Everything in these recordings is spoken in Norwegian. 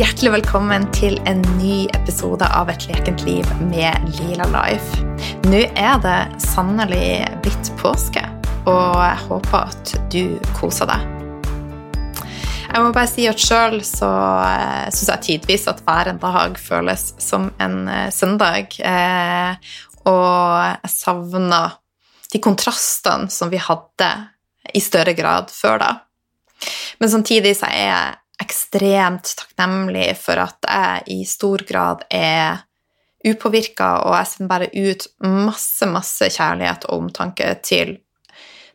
hjertelig velkommen til en ny episode av Et lekent liv med Lila Life. Nå er det sannelig blitt påske, og jeg håper at du koser deg. Jeg må bare si at sjøl så uh, syns jeg tidvis at hver en dag føles som en uh, søndag. Uh, og jeg savner de kontrastene som vi hadde i større grad før da. Men samtidig så er jeg ekstremt takknemlig for at jeg i stor grad er upåvirka, og jeg sender bare ut masse, masse kjærlighet og omtanke til,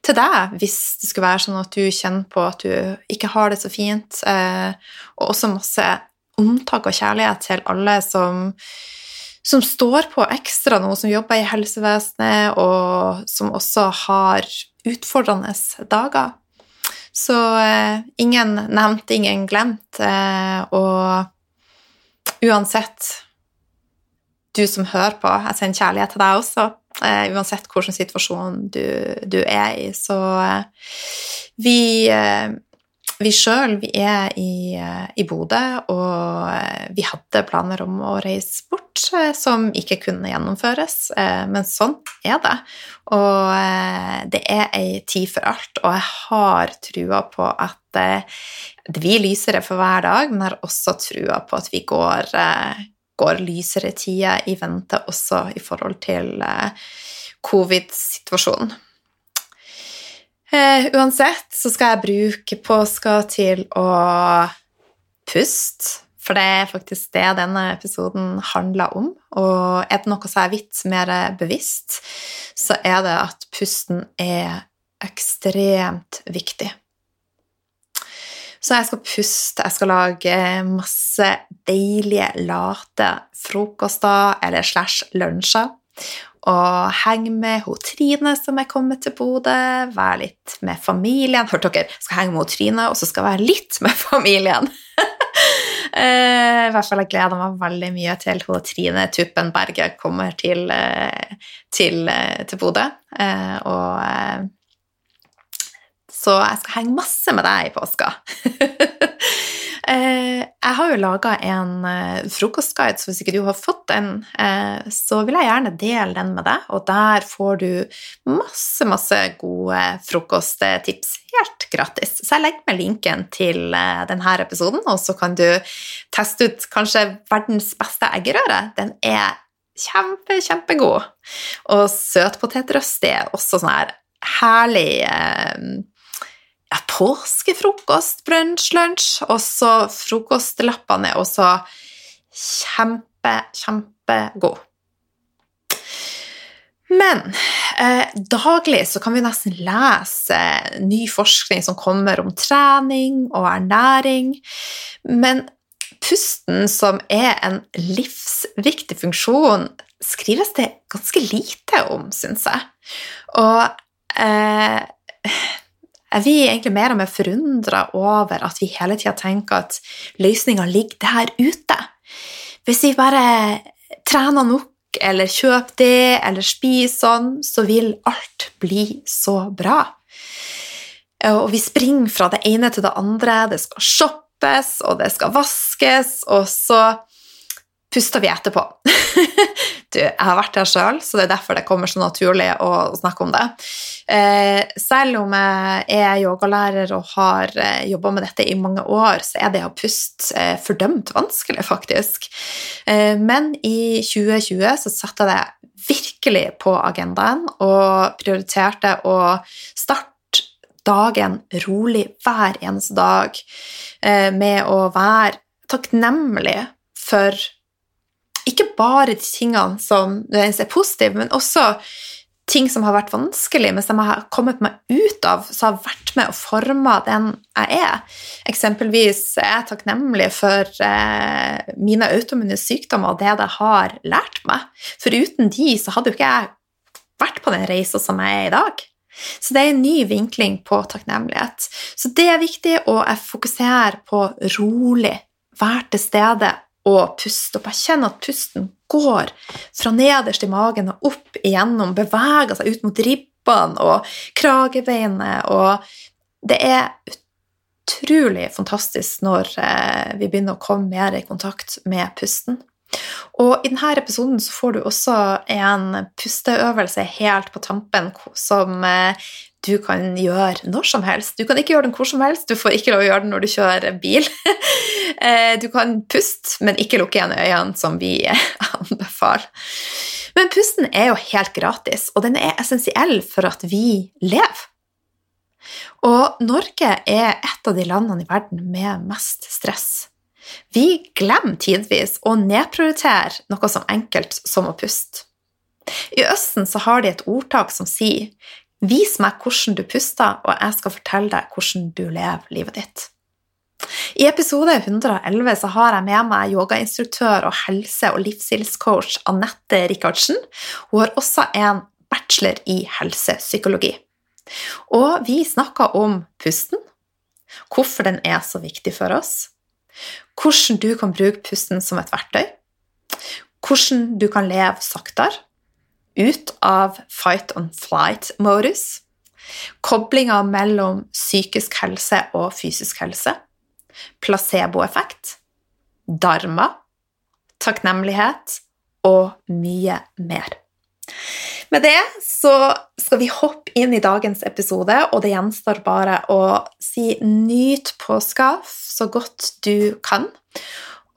til deg, hvis det skulle være sånn at du kjenner på at du ikke har det så fint, eh, og også masse omtak og kjærlighet til alle som som står på ekstra nå, som jobber i helsevesenet, og som også har utfordrende dager. Så eh, ingen nevnt, ingen glemt. Eh, og uansett, du som hører på, jeg sender kjærlighet til deg også. Eh, uansett hvilken situasjon du, du, er i. Så eh, vi sjøl, vi er i, eh, i Bodø, og eh, vi hadde planer om å reise bort eh, som ikke kunne gjennomføres, men sånn er det. Og det er ei tid for alt, og jeg har trua på at det blir lysere for hver dag, men jeg har også trua på at vi går, går lysere tider i vente også i forhold til covid-situasjonen. Uh, uansett så skal jeg bruke påska til å puste, for det er faktisk det denne episoden handler om. Og er det noe som er vidt mer bevisst, så er det at pusten er ekstremt viktig. Så jeg skal puste, jeg skal lage masse deilige, late frokoster eller slash lunsjer og henge med hun Trine som er kommet til Bodø, være litt med familien. Hørte dere? Skal henge med hun Trine, og så skal være litt med familien. Eh, I hvert fall jeg gleder meg veldig mye til hun Trine Tuppenberget kommer til, eh, til, eh, til Bodø. Og så jeg skal henge masse med deg i påska. Eh, jeg har jo laga en eh, frokostguide, så hvis ikke du har fått den, eh, så vil jeg gjerne dele den med deg. Og der får du masse, masse gode frokosttips helt gratis. Så jeg legger med linken til denne episoden, og så kan du teste ut kanskje verdens beste eggerøre. Den er kjempe, kjempegod. Og søtpotetrøst er også sånn her herlig ja, påskefrokost, brunsj, lunsj, og så frokostlappene er også kjempe, kjempegode. Men eh, daglig så kan vi nesten lese ny forskning som kommer om trening og ernæring. Men pusten, som er en livsviktig funksjon, skrives det ganske lite om, syns jeg. Og eh, jeg blir egentlig mer og mer forundra over at vi hele tida tenker at løsninga ligger der ute. Hvis vi bare trener nok eller kjøper det eller spiser sånn, så vil alt bli så bra. Og vi springer fra det ene til det andre. Det skal shoppes, og det skal vaskes, og så puster vi etterpå. du, jeg har vært der sjøl, så det er derfor det kommer så naturlig å snakke om det. Eh, selv om jeg er yogalærer og har eh, jobba med dette i mange år, så er det å puste eh, fordømt vanskelig, faktisk. Men i 2020 så satte jeg det virkelig på agendaen og prioriterte å starte dagen rolig hver eneste dag med å være takknemlig for ikke bare de tingene som er positive, men også ting som har vært vanskelig, men som jeg har kommet meg ut av, som har vært med og forma den jeg er. Eksempelvis er jeg takknemlig for eh, mine autoimmune sykdommer og det det har lært meg. For uten de så hadde jo ikke jeg vært på den reisa som jeg er i dag. Så det er en ny vinkling på takknemlighet. Så det er viktig, og jeg fokuserer på rolig, Vær til stede og puste opp. Jeg kjenner at pusten går fra nederst i magen og opp igjennom, beveger seg ut mot ribbene og kragebeinet, og det er utrolig fantastisk når eh, vi begynner å komme mer i kontakt med pusten. Og I denne episoden så får du også en pusteøvelse helt på tampen som eh, du kan gjøre når som helst. Du kan ikke gjøre den hvor som helst, du får ikke lov å gjøre den når du kjører bil. Eh, du kan puste, men ikke lukke igjen øynene, som vi anbefaler. Men pusten er jo helt gratis, og den er essensiell for at vi lever. Og Norge er et av de landene i verden med mest stress. Vi glemmer tidvis å nedprioritere noe så enkelt som å puste. I Østen har de et ordtak som sier 'Vis meg hvordan du puster, og jeg skal fortelle deg hvordan du lever livet ditt'. I episode 111 så har jeg med meg yogainstruktør og helse- og livsstilscoach Anette Rikardsen. Hun har også en bachelor i helsepsykologi. Og vi snakker om pusten, hvorfor den er så viktig for oss, hvordan du kan bruke pusten som et verktøy, hvordan du kan leve saktere, ut av fight on flight-modus, koblinga mellom psykisk helse og fysisk helse, placeboeffekt, dharma, takknemlighet. Og mye mer. Med det så skal vi hoppe inn i dagens episode, og det gjenstår bare å si nyt påska så godt du kan.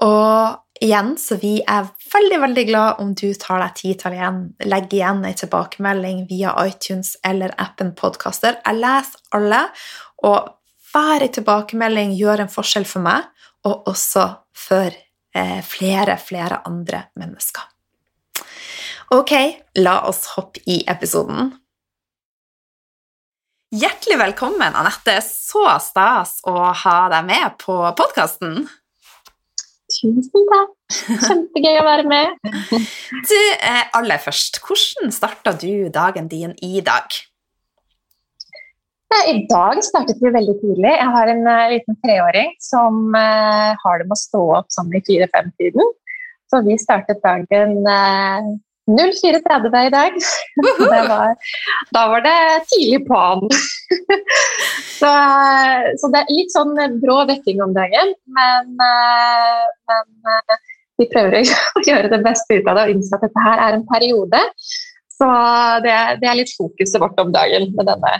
Og igjen, så vi er veldig, veldig glad om du tar deg tid til igjen, legge igjen en tilbakemelding via iTunes eller appen Podkaster. Jeg leser alle, og hver tilbakemelding gjør en forskjell for meg, og også for eh, flere, flere andre mennesker. Ok, la oss hoppe i episoden. Hjertelig velkommen, Anette. Så stas å ha deg med på podkasten. Tusen takk. Kjempegøy å være med. Du, eh, aller først, hvordan starta du dagen din i dag? I dag startet vi veldig tidlig. Jeg har en uh, liten treåring som har det med å stå opp sånn i fire-fem-tiden. Så vi startet dagen 04.30 i dag. Var, da var det tidlig på'n. så, så, det er litt sånn brå vekking om dagen, men, men vi prøver å gjøre det beste ut av det og innse at dette her er en periode. Så det, det er litt fokuset vårt om dagen med denne,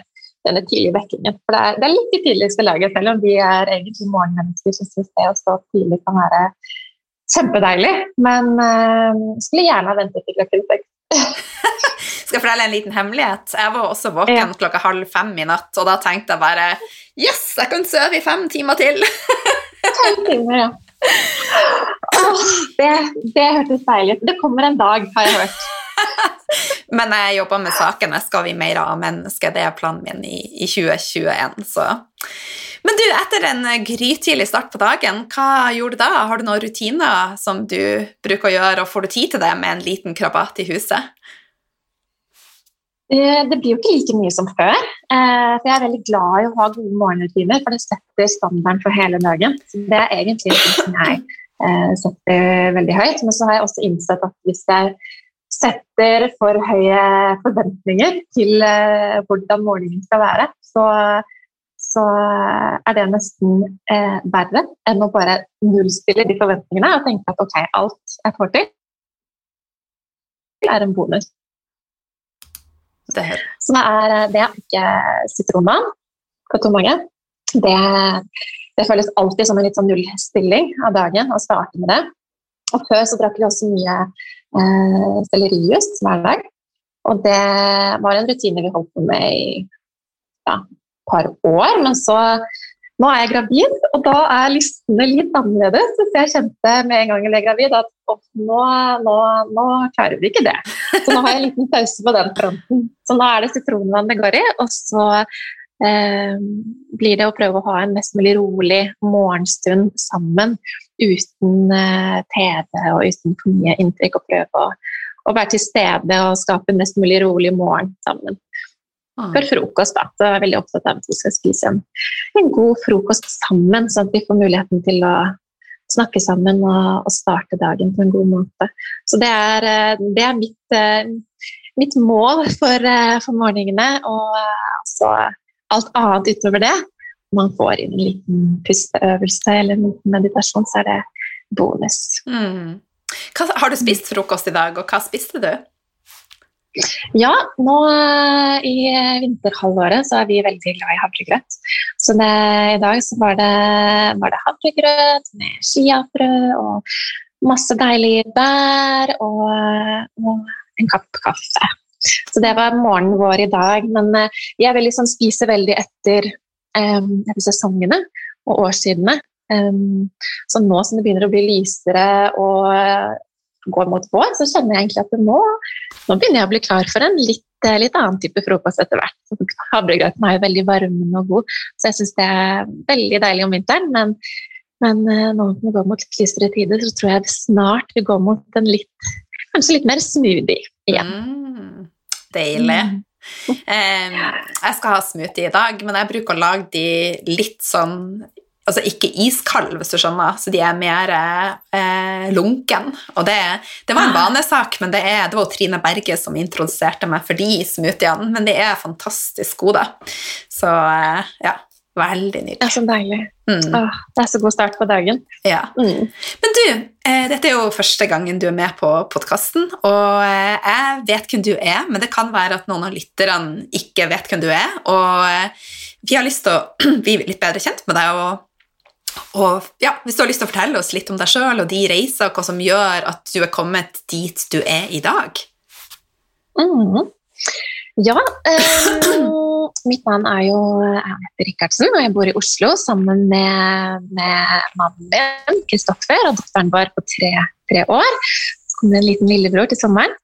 denne tidlige vekkingen. For det er, det er litt i tidligste laget, selv om vi er egentlig morgenmennesker som syns det å stå tidlig kan være kjempedeilig. Men uh, skulle gjerne ha ventet til klokken seks. Skal fortelle en liten hemmelighet? Jeg var også våken ja. klokka halv fem i natt, og da tenkte jeg bare Yes, jeg kan sove i fem timer til! fem timer, ja. Oh, det, det hørtes deilig ut. Det kommer en dag, har jeg hørt. Men jeg jobber med saken. Jeg skal vi mer av mennesker. Det er planen min i, i 2021. Så men du, etter en grytidlig start på dagen, hva gjorde du da? Har du noen rutiner som du bruker å gjøre, og får du tid til det med en liten krabat i huset? Eh, det blir jo ikke like mye som før. Eh, for Jeg er veldig glad i å ha gode morgenrutiner, for det setter standarden for hele dagen. Så Det er egentlig noe som jeg eh, setter veldig høyt. Men så har jeg også innsett at hvis jeg setter for høye forventninger til hvordan morgenen skal være, så så er det nesten eh, verre enn å bare nullstille de forventningene og tenke at ok, alt jeg får til, er en bonus. Det så det er, eh, det er ikke sitronvann på tommage. Det, det føles alltid som en litt sånn nullstilling av dagen å starte med det. Og før så drakk vi også mye eh, sellerijus hver dag. Og det var en rutine vi holdt på med i ja, par år. Men så nå er jeg gravid, og da er listene litt annerledes. Så jeg kjente med en gang jeg ble gravid at nå, nå, nå, klarer vi ikke det. Så nå har jeg en liten pause på den fronten. Så nå er det sitronvann det går i, og så eh, blir det å prøve å ha en mest mulig rolig morgenstund sammen uten eh, TV og uten for mye inntrykk, og prøve å, å være til stede og skape en mest mulig rolig morgen sammen. Ah. før frokost. Da. Så jeg er veldig opptatt av at vi skal spise en, en, god frokost sammen, sånn at vi får muligheten til å snakke sammen og, og starte dagen på en god måte. Så det er, eh, det er mitt, eh, mitt, mål for, eh, for morgenene. Og altså alt annet utover det Om man får inn en liten pusteøvelse eller en meditasjon, så er det bonus. Mm. Hva, har du spist frokost i dag, og hva spiste du? Ja, nå eh, i vinterhalvåret så er vi veldig glad i havregrøt. Så det, i dag så var det, var det havregrøt med chiafrø og masse deilige bær og, og, en kapp kaffe. Så det var morgenen vår i dag. Men eh, jeg vil liksom spise veldig etter, um, sesongene og årstidene. Um, så nå som det begynner å bli lysere og går mot vår, så kjenner jeg egentlig at nå, nå begynner jeg å bli klar for en litt, eh, litt annen type frokost etter hvert. Havregrøten er jo veldig varmende og god, så jeg syns det er veldig deilig om vinteren. Men, men eh, nå som vi går mot litt lysere tider, så tror jeg snart vi går mot en litt, kanskje litt mer smoothie igjen. Mm, deilig. Um, jeg skal ha smoothie i dag, men jeg bruker å lage de litt sånn altså ikke iskald, hvis du skjønner, så de er mer eh, lunken. Og det, det, var en ah. vanesak, men det, er, det var Trine Berge som introduserte meg for de smoothiene. Men de er fantastisk gode. Så eh, ja, veldig nydelig. Det er så deilig. Mm. Åh, det er så god start på dagen. Ja. Mm. Men du, eh, dette er jo første gangen du er med på podkasten, og eh, jeg vet hvem du er, men det kan være at noen av lytterne ikke vet hvem du er. og eh, vi har lyst til å bli litt bedre kjent med deg og og ja, Hvis du har lyst til å fortelle oss litt om deg sjøl og de reiser, og hva som gjør at du er kommet dit du er i dag? Mm. Ja, eh, mitt navn er jo Anette Rikardsen, og jeg bor i Oslo sammen med, med mannen min, Kristoffer, og datteren vår på tre, tre år. Så kom det en liten lillebror til sommeren.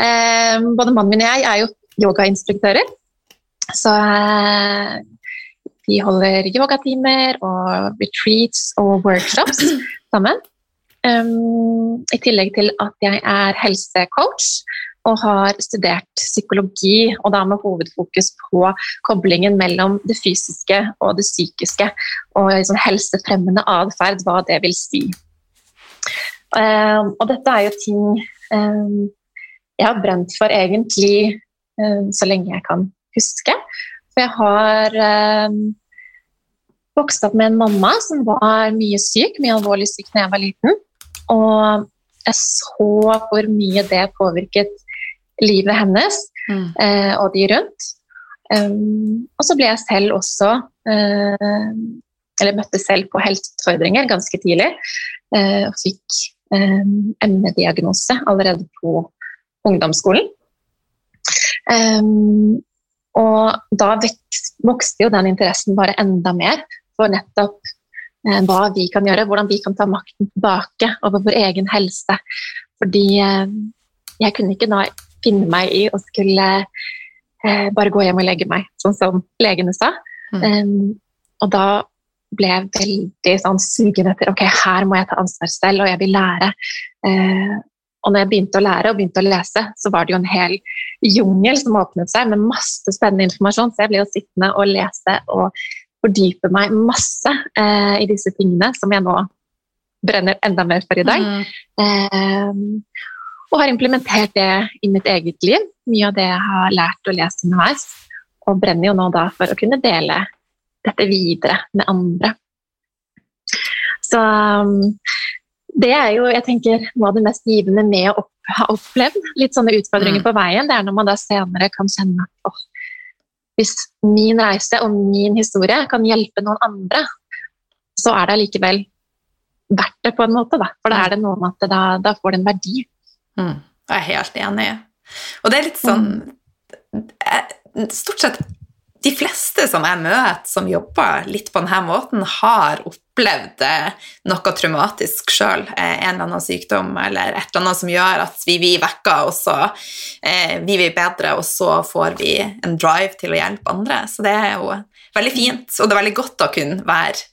Eh, både mannen min og jeg er jo yogainstruktører, så eh, vi holder yogatimer og retreats og workshops sammen. Um, I tillegg til at jeg er helsecoach og har studert psykologi, og da med hovedfokus på koblingen mellom det fysiske og det psykiske, og liksom helsefremmende atferd, hva det vil si. Um, og dette er jo ting um, jeg har brent for egentlig um, så lenge jeg kan huske. For jeg har eh, vokst opp med en mamma som var mye syk, mye alvorlig syk da jeg var liten. Og jeg så hvor mye det påvirket livet hennes mm. eh, og de rundt. Um, og så ble jeg selv også uh, Eller møtte selv på helseutfordringer ganske tidlig. Uh, og fikk ME-diagnose allerede på ungdomsskolen. Um, og da vokste jo den interessen bare enda mer for nettopp eh, hva vi kan gjøre, hvordan vi kan ta makten tilbake over vår egen helse. Fordi eh, jeg kunne ikke da finne meg i å skulle eh, bare gå hjem og legge meg, sånn som legene sa. Mm. Og da ble jeg veldig sånn sugen etter ok, her må jeg ta ansvar selv, og jeg vil lære. Og når jeg begynte å lære og begynte å lese, så var det jo en hel jungel som åpnet seg med masse spennende informasjon. Så jeg ble jo sittende og lese og fordype meg masse eh, i disse tingene som jeg nå brenner enda mer for i dag. Mm. Eh, og har implementert det i mitt eget liv. Mye av det jeg har lært og lest underveis. Og brenner jo nå da for å kunne dele dette videre med andre. Så det er jo jeg tenker, noe av det mest givende med å ha opplevd litt sånne utfordringer mm. på veien. Det er når man da senere kan kjenne at oh, hvis min reise og min historie kan hjelpe noen andre, så er det allikevel verdt det på en måte. Da. For da er det noe med at da, da får det en verdi. Mm. Jeg er helt enig. Og det er litt sånn mm. Stort sett de fleste som jeg møter som jobber litt på denne måten, har opplevd eh, noe traumatisk sjøl. Eh, en eller annen sykdom eller et eller annet som gjør at vi blir vekka, og så eh, vi blir bedre, og så får vi en drive til å hjelpe andre. Så det er jo veldig fint, og det er veldig godt å kunne være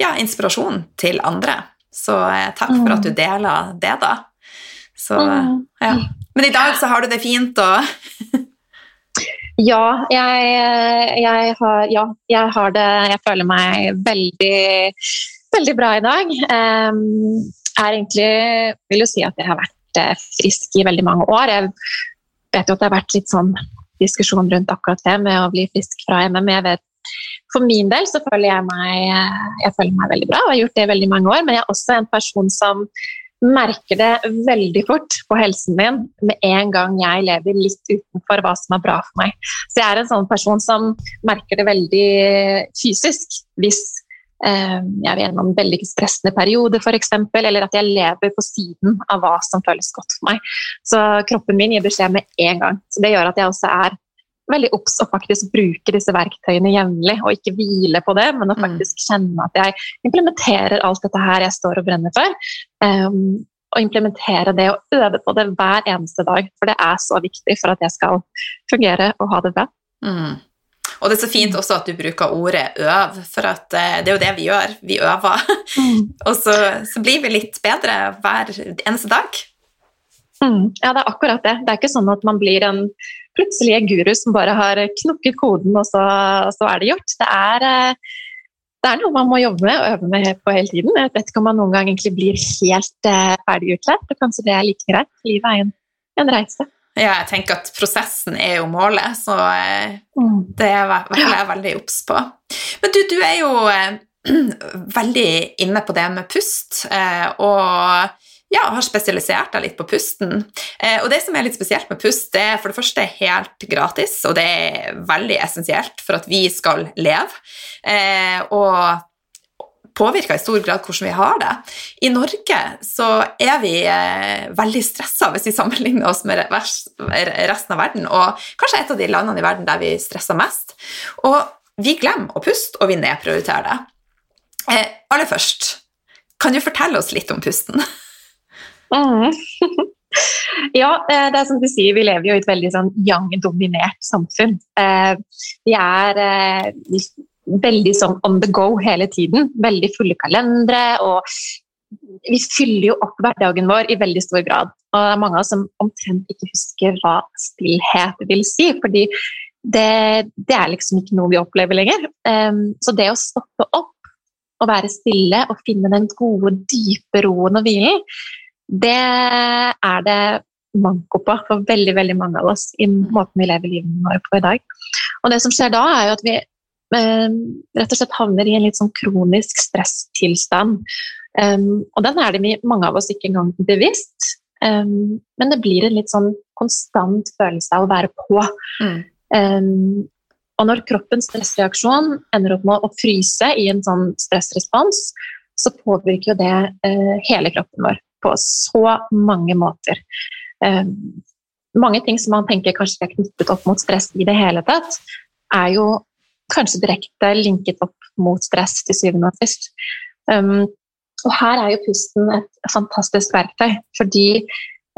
ja, inspirasjon til andre. Så eh, takk for at du mm. deler det, da. Så, mm. ja. Men i dag så har du det fint, og Ja, jeg, jeg, har, ja, jeg har det Jeg føler meg veldig, veldig bra i dag. Um, er egentlig vil jo si at jeg har vært eh, frisk i veldig mange år. Jeg vet jo at det har vært litt sånn diskusjon rundt akkurat det med å bli frisk fra MM. jeg vet For min del så føler jeg meg, jeg føler meg veldig bra og har gjort det i veldig mange år, men jeg er også en person som merker det veldig fort på helsen min med en gang jeg lever litt utenfor hva som er bra for meg. Så jeg er en sånn person som merker det veldig fysisk hvis eh, jeg er gjennom en veldig stressende periode f.eks., eller at jeg lever på siden av hva som føles godt for meg. Så kroppen min gir beskjed med en gang. Så det gjør at jeg også er veldig obs og faktisk bruke disse verktøyene jevnlig, og ikke hvile på det, men å mm. faktisk kjenne at jeg implementerer alt dette her jeg står og brenner for. Um, og implementere det og øve på det hver eneste dag, for det er så viktig for at jeg skal fungere og ha det bra. Mm. Og det er så fint også at du bruker ordet 'øv', for at eh, det er jo det vi gjør. Vi øver. Mm. og så, så, blir vi litt bedre hver eneste dag. Mm. Ja, det er akkurat det. Det er ikke sånn at man blir en plutselig guru som bare har knukket koden, og så, så er det gjort. Det er, eh, det er, noe man må jobbe med og øve med på hele tiden. Jeg vet ikke om man noen gang egentlig blir helt uh, ferdig utlært, og kanskje det er like greit. Livet er en, en reise. Ja, jeg tenker at prosessen er jo målet, så uh, det er jeg, jeg veldig obs på. Men du, du er jo veldig inne på det med pust, og ja, har spesialisert deg litt på pusten. Eh, og det som er litt spesielt med pust, det er for det første helt gratis, og det er veldig essensielt for at vi skal leve. Eh, og påvirker i stor grad hvordan vi har det. I Norge så er vi eh, veldig stressa hvis vi sammenligner oss med resten av verden, og kanskje et av de landene i verden der vi stresser mest. Og vi glemmer å puste, og vi nedprioriterer det. Eh, aller først, kan du fortelle oss litt om pusten? Mm. ja, eh, det er som du sier, vi lever jo i et veldig sånn young-dominert samfunn. Eh, vi er eh, veldig sånn on the go hele tiden. Veldig fulle kalendere. og vi fyller jo opp hverdagen vår i veldig stor grad. Og det er mange av oss som omtrent ikke husker hva stillhet vil si. fordi det, det er liksom ikke noe vi opplever lenger. så det å stoppe opp og være stille og finne den gode, dype roen og hvilen, det er det manko på for veldig veldig mange av oss i måten vi lever livet vårt på i dag. Og det som skjer da, er jo at vi eh, rett og slett havner i en litt sånn kronisk stresstilstand. Um, og den er det mange av oss ikke engang bevisst. Um, men det blir en litt sånn konstant følelse av å være på. Mm. Um, og når kroppens stressreaksjon ender opp med å fryse i en sånn stressrespons, så påvirker jo det uh, hele kroppen vår på så mange måter. Um, mange ting som man tenker kanskje er knyttet opp mot stress i det hele tatt, er jo kanskje direkte linket opp mot stress til syvende og sist. Um, og her er jo pusten et fantastisk verktøy, fordi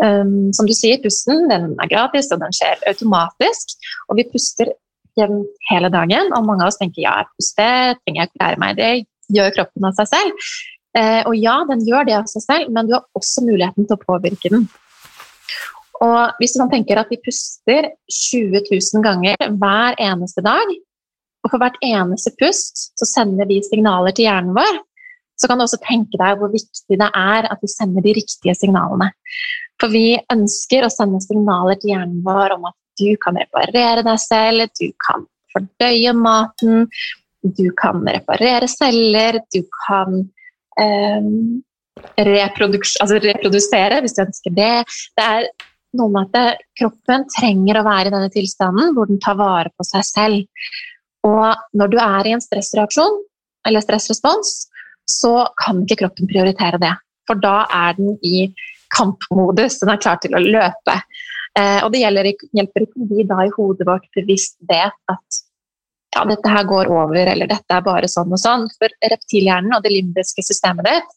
um, som du sier, pusten den er gratis og den skjer automatisk. Og vi puster jevnt hele dagen, og mange av oss tenker ja, jeg puster, trenger jeg å lære meg det, gjør kroppen av seg selv. Eh, og ja, den gjør det av seg selv, men du har også muligheten til å påvirke den. Og hvis man tenker at vi puster 20 000 ganger hver eneste dag, og for hvert eneste pust så sender vi signaler til hjernen vår, så kan du også tenke deg hvor viktig det er at vi sender de riktige signalene. For vi ønsker å sende signaler til hjernen vår om at du kan reparere deg selv, du kan fordøye maten, du kan reparere celler, du kan um, altså reprodusere, hvis du ønsker det. Det er noe med at kroppen trenger å være i denne tilstanden hvor den tar vare på seg selv. Og når du er i en stressreaksjon eller stressrespons, så kan ikke kroppen prioritere det. For da er den i kampmodus, den er klar til å løpe. Eh, og det gjelder, hjelper ikke vi da i hodet vårt bevisst vet at ja, dette her går over, eller dette er bare sånn og sånn. For reptilhjernen og det limbiske systemet ditt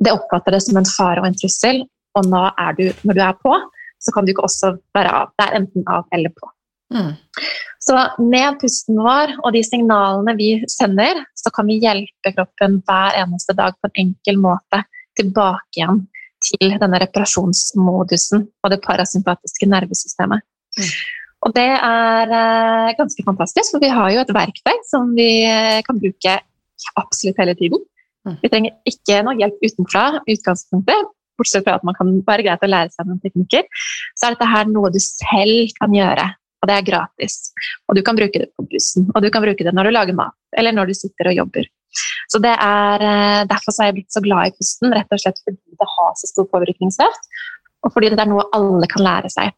det oppfatter det som en fare og en trussel, og nå er du, når du er på, så kan du ikke også være av. Det er enten av eller på. Mm. Så med pusten vår og de signalene vi sender, så kan vi hjelpe kroppen hver eneste dag på en enkel måte tilbake igjen til denne reparasjonsmodusen og det parasympatiske nervesystemet. Mm. Og det er eh, ganske fantastisk, for vi har jo et verktøy som vi eh, kan bruke absolutt hele tiden. Mm. Vi trenger ikke noe hjelp utenfra utgangspunktet, bortsett fra at man kan være greit å lære seg noen teknikker. Så er dette her noe du selv kan gjøre og det er gratis. Og du kan bruke det på bussen, og du kan bruke det når du lager mat, eller når du sitter og jobber. Så det er, eh, Derfor er jeg blitt så glad i pusten, rett og slett fordi det har så stor påvirkningskraft, og fordi det er noe alle kan lære seg.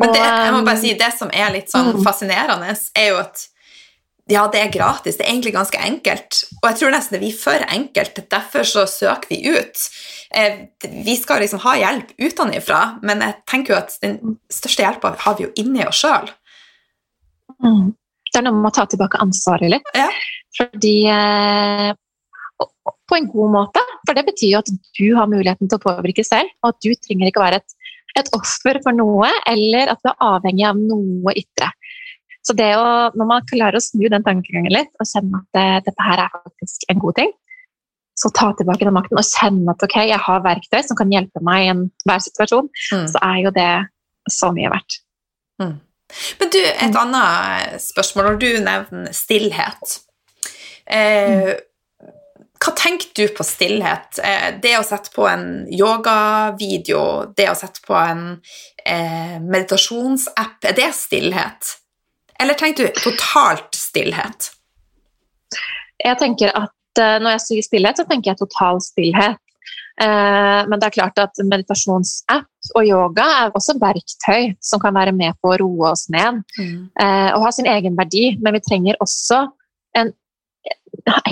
Men det, jeg må bare si, det som er litt sånn mm. fascinerende, er jo at ja, det er gratis. Det er egentlig ganske enkelt. Og jeg tror nesten det blir for enkelt. Derfor så søker vi ut. Eh, vi skal liksom ha hjelp utenfra, men jeg tenker jo at den største hjelpa har vi jo inni oss sjøl. Mm. Det er noe med å ta tilbake ansvaret litt. Ja. Fordi eh, På en god måte. For det betyr jo at du har muligheten til å påvirke selv, og at du trenger ikke være et, et offer for noe, eller at du er avhengig av noe ytre. Så det å, når man klarer å snu den tankegangen litt og kjenne at det, dette her er faktisk en god ting, så ta tilbake den makten og kjenne at ok, jeg har verktøy som kan hjelpe meg i enhver situasjon, mm. så er jo det så mye verdt. Mm. Men du, et mm. annet spørsmål når du nevner stillhet. Eh, hva tenker du på stillhet? Eh, det å sette på en yogavideo, det å sette på en eh, meditasjonsapp, er det stillhet? Eller tenker du totalt stillhet? Jeg tenker at eh, Når jeg sier stillhet, så tenker jeg total stillhet. Eh, men det er klart at meditasjonsapp og yoga er også verktøy som kan være med på å roe oss ned mm. Eh, og ha sin egen verdi. Men vi trenger også en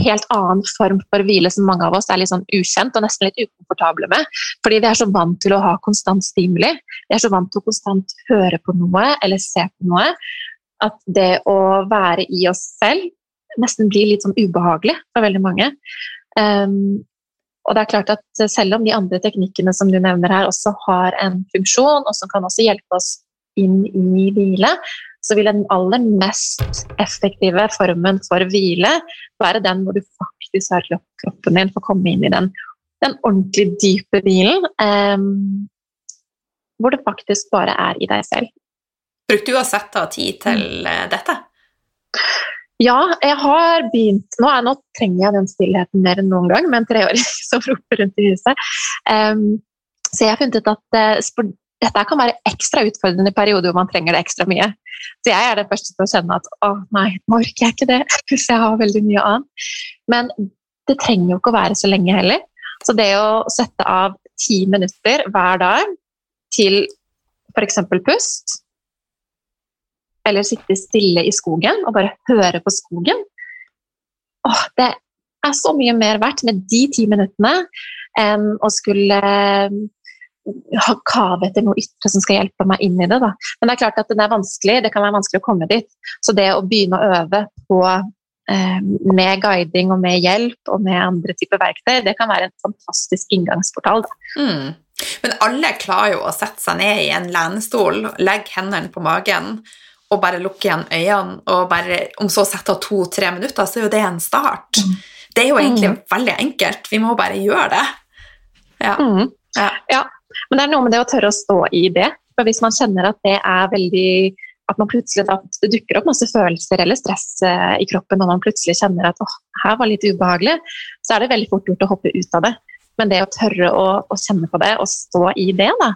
helt annen form for hvile som mange av oss er litt sånn ukjent og nesten litt ukomfortable med. Fordi vi er så vant til å ha konstant stimuli. Vi er så vant til å konstant høre på noe eller se på noe at det å være i oss selv nesten blir litt sånn ubehagelig for veldig mange. Um, og det er klart at Selv om de andre teknikkene som du nevner her også har en funksjon, og som kan også hjelpe oss inn i hvile, så vil den aller mest effektive formen for hvile være den hvor du faktisk har kroppen din for å komme inn i den, den ordentlig dype hvilen. Um, hvor det faktisk bare er i deg selv. Brukte du å sette av tid til mm. eh, dette? Ja, jeg har begynt Nå, er, nå trenger jeg den stillheten mer enn noen gang med en treåring som roper rundt i huset. Um, så jeg har funnet ut at uh, dette kan være ekstra utfordrende i perioder hvor man trenger det ekstra mye. Så jeg er den første til å kjenne at å nei, nå orker jeg ikke det hvis jeg har veldig mye annet. Men det trenger jo ikke å være så lenge heller. Så det å sette av ti minutter hver dag til f.eks. pust, eller sitte stille i skogen og bare høre på skogen. Åh, det er så mye mer verdt med de ti minuttene enn å skulle kave etter noe ytre som skal hjelpe meg inn i det. Da. Men det er klart at det er vanskelig, det kan være vanskelig å komme dit. Så det å begynne å øve på eh, med guiding og med hjelp og med andre typer verktøy, det kan være en fantastisk inngangsportal. Mm. Men alle klarer jo å sette seg ned i en lenestol, legge hendene på magen og bare lukke igjen øynene og bare, om så sette av to-tre minutter, så er jo det en start. Mm. Det er jo egentlig mm. veldig enkelt. Vi må bare gjøre det. Ja. Mm. Ja. ja. Men det er noe med det å tørre å stå i det. For hvis man kjenner at det er veldig at man plutselig da, det dukker opp masse følelser eller stress eh, i kroppen, og man plutselig kjenner at åh, her var litt ubehagelig, så er det veldig fort gjort å hoppe ut av det. Men det å tørre å, å kjenne på det og stå i det, da.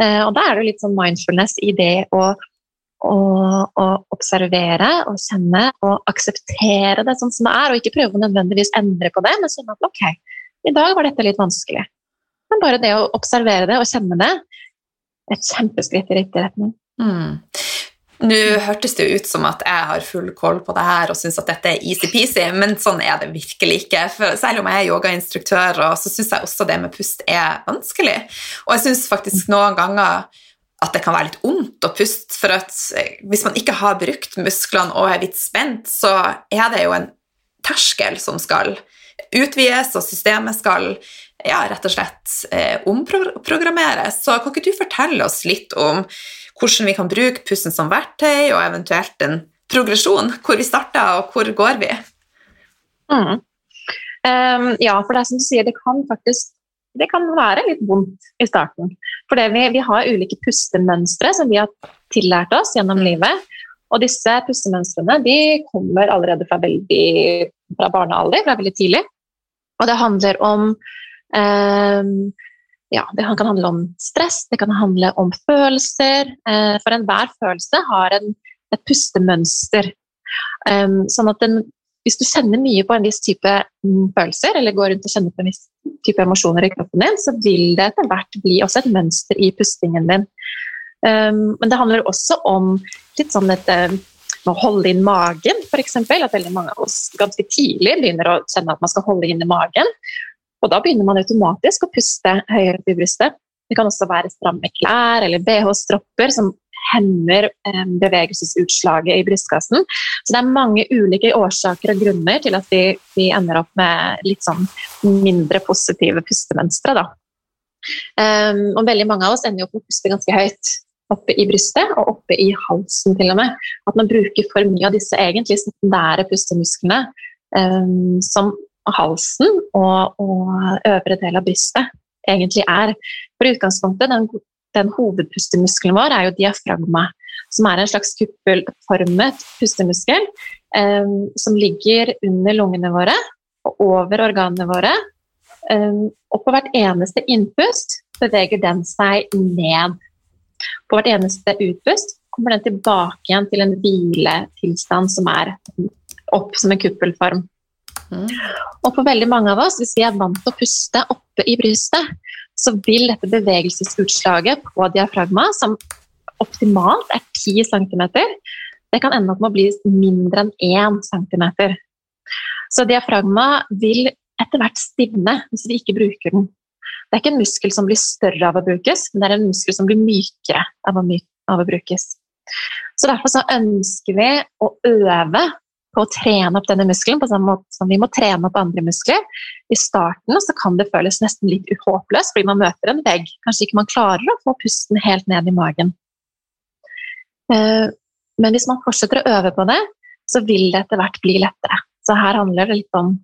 Eh, og da er det litt sånn mindfulness i det å å, observere og kjenne og akseptere det sånn som det er, og ikke prøve å nødvendigvis endre på det, men sånn at ok, i dag var dette litt vanskelig. Men bare det å observere det og kjenne det, er et kjempeskritt i riktig retning. Mm. Nå hørtes det jo ut som at jeg har full koll på det her og syns at dette er easy-peasy, men sånn er det virkelig ikke. For selv om jeg er yogainstruktør, så syns jeg også det med pust er vanskelig. Og jeg syns faktisk noen ganger at det kan være litt vondt å puste. For at eh, hvis man ikke har brukt musklene og er litt spent, så er det jo en terskel som skal utvides, og systemet skal ja, rett og slett eh, omprogrammeres. Så kan ikke du fortelle oss litt om hvordan vi kan bruke pusten som verktøy, og eventuelt en progresjon? Hvor vi starter, og hvor går vi? Mm. Um, ja, for det er som du sier, det kan faktisk det kan være litt vondt i starten. For vi, vi, har ulike pustemønstre som vi har tillært oss gjennom mm. livet. Og disse pustemønstrene de kommer allerede fra, veldig, fra barnealder, fra veldig tidlig. Og det handler om ja, det kan handle om stress, det kan handle om følelser. Eh, for enhver følelse har en, et pustemønster. Um, sånn at den, hvis du kjenner mye på en viss type mm, følelser, eller går rundt og kjenner på en viss type emosjoner i kroppen din, så vil det etter hvert bli også et mønster i pustingen din. Um, men det handler også om litt sånn et å holde inn magen, f.eks. At veldig mange av oss ganske tidlig begynner å kjenne at man skal holde inn i magen. Og da begynner man automatisk å puste høyere opp i brystet. Det kan også være stramme klær eller bh-stropper som hemmer eh, bevegelsesutslaget i brystkassen. Så det er mange ulike årsaker og grunner til at vi, vi ender opp med litt sånn mindre positive pustemønstre. Da. Um, og veldig mange av oss ender opp med å puste ganske høyt oppe i brystet og oppe i halsen til og med. At man bruker for mye av disse egentlig sekundære pustemusklene um, som halsen og, og, øvre del av brystet egentlig er. For utgangspunktet, den, den hovedpustemuskelen vår er jo diafragma, som er en slags kuppelformet pustemuskel um, som ligger under lungene våre og over organene våre. Um, og på hvert eneste innpust beveger den seg ned. På hvert eneste utpust kommer den tilbake igjen til en hviletilstand som er opp som en kuppelform. Mm. Og for veldig mange av oss, hvis vi er vant til å puste oppe i brystet, så vil dette bevegelsesutslaget på diafragma, som optimalt er 10 cm, det kan ende opp med å bli mindre enn 1 cm. Så diafragma vil etter hvert stivne hvis vi ikke bruker den. Det er ikke en muskel som blir større av å brukes, men det er en muskel som blir mykere av å, my av å brukes. Så Derfor så ønsker vi å øve på å trene opp denne muskelen på samme måte som vi må trene opp andre muskler. I starten så kan det føles nesten litt uhåpløst fordi man møter en vegg. Kanskje ikke man klarer å få pusten helt ned i magen. Eh, men hvis man fortsetter å øve på det, så vil det etter hvert bli lettere. Så her handler det litt om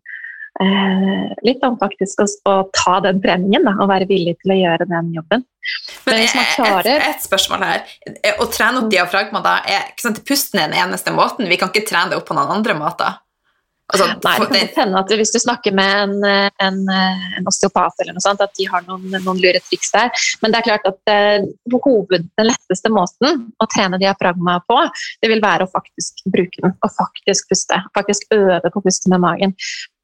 litt om faktisk å, å, ta den treningen da, og være villig til å gjøre den jobben. Men, Men klarer... et, et, spørsmål her. Å trene opp diafragma da, er sant, pusten er den eneste måten? Vi kan ikke trene det opp på noen andre måter? Altså, Nei, det kan hende at Hvis du snakker med en, en, en, osteopat, eller noe sånt, at de har noen, noen lure triks der. Men det er klart at eh, hoved, den letteste måten å trene diafragma på, det vil være å faktisk bruke den og faktisk puste. Faktisk øve på å puste med magen.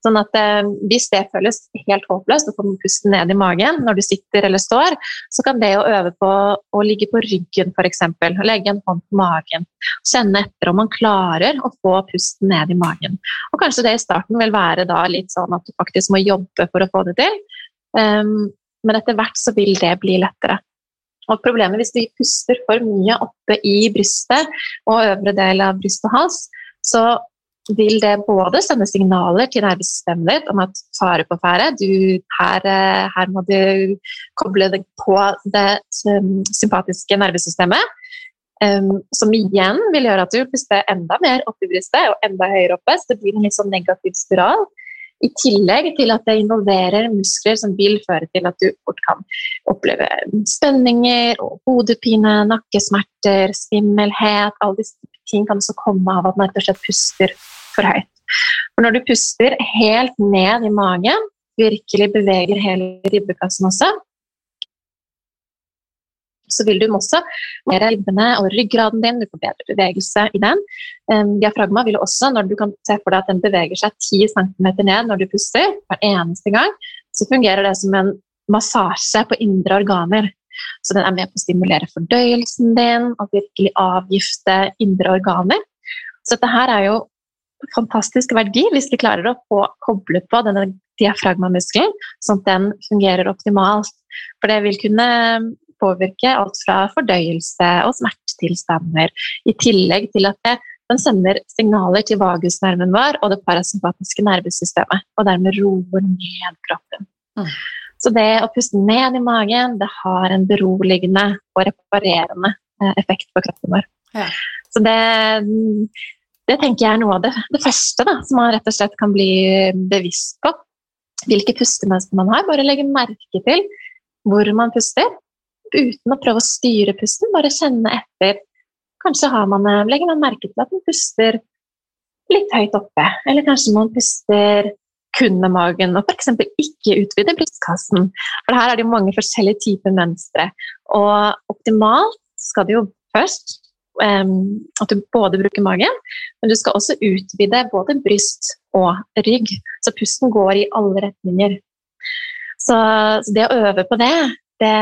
Sånn at eh, Hvis det føles helt håpløst å få pusten ned i magen når du sitter eller står, så kan det å øve på å ligge på ryggen f.eks., legge en hånd på magen, kjenne etter om man klarer å få pusten ned i magen. Og Kanskje det i starten vil være da litt sånn at du faktisk må jobbe for å få det til, um, men etter hvert så vil det bli lettere. Og problemet hvis du puster for mye oppe i brystet og øvre del av bryst og hals, så vil det både sende signaler til nervesystemet ditt om at fare på ferde, her, eh, her, må du koble deg på det sympatiske nervesystemet. Um, som igjen vil gjøre at du puster enda mer opp i brystet og enda høyere oppe. Så det blir en litt sånn negativ spiral. I tillegg til at det involverer muskler som vil føre til at du fort kan oppleve spenninger og hodepine, nakkesmerter, svimmelhet. Alle disse ting kan også komme av at man rett og slett puster for høyt. For når du puster helt ned i magen, virkelig beveger hele ribbekassen også, så vil du også mer ribbene og ryggraden din, du får bedre bevegelse i den. Um, diafragma vil også, når du kan se for deg at den beveger seg 10 cm ned når du puster, hver eneste gang, så fungerer det som en massasje på indre organer. Så den er med på å stimulere fordøyelsen din og virkelig avgifte indre organer. Så dette her er jo fantastisk verdi hvis vi klarer å få koble på denne diafragmamuskelen, sånn at den fungerer optimalt. For det vil kunne påvirke alt fra fordøyelse og smertetilstander, i tillegg til at det, den sender signaler til vagusnerven vår og det parasympatiske nervesystemet, og dermed roer ned kroppen. Mm. Så det å puste ned i magen, det har en beroligende og reparerende eh, effekt på kroppen vår. Ja. Så det det tenker jeg er noe av det, det første da, som man rett og slett kan bli bevisst på. Hvilke pustemønster man har. Bare legge merke til hvor man puster, uten å prøve å styre pusten. Bare kjenne etter. Kanskje man, legger man merke til at man puster litt høyt oppe, eller kanskje man puster kun med magen, og f.eks. ikke utvide brystkassen. For her er det jo mange forskjellige typer mønstre. Og optimalt skal det jo først um, at du både bruker magen, men du skal også utvide både bryst og rygg. Så pusten går i alle retninger. Så, så det å øve på det, det,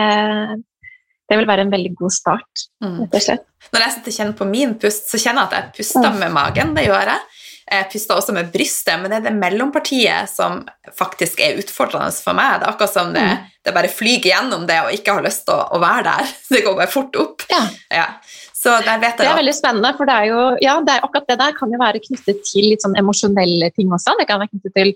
det vil være en veldig god start. Mm. rett og slett. Når jeg sitter og kjenner på min pust, så kjenner jeg at jeg puster mm. med magen. Det gjør jeg. Jeg puster også med brystet, men det er det mellompartiet som faktisk er utfordrende for meg. Det er akkurat som det, mm. det bare flyger gjennom det og ikke har lyst til å, å, være der. Det går bare fort opp. Ja. ja. Så der vet jeg det er veldig spennende, for det er jo, ja, det er akkurat det der kan jo være knyttet til litt sånn emosjonelle ting også. Det kan være knyttet til,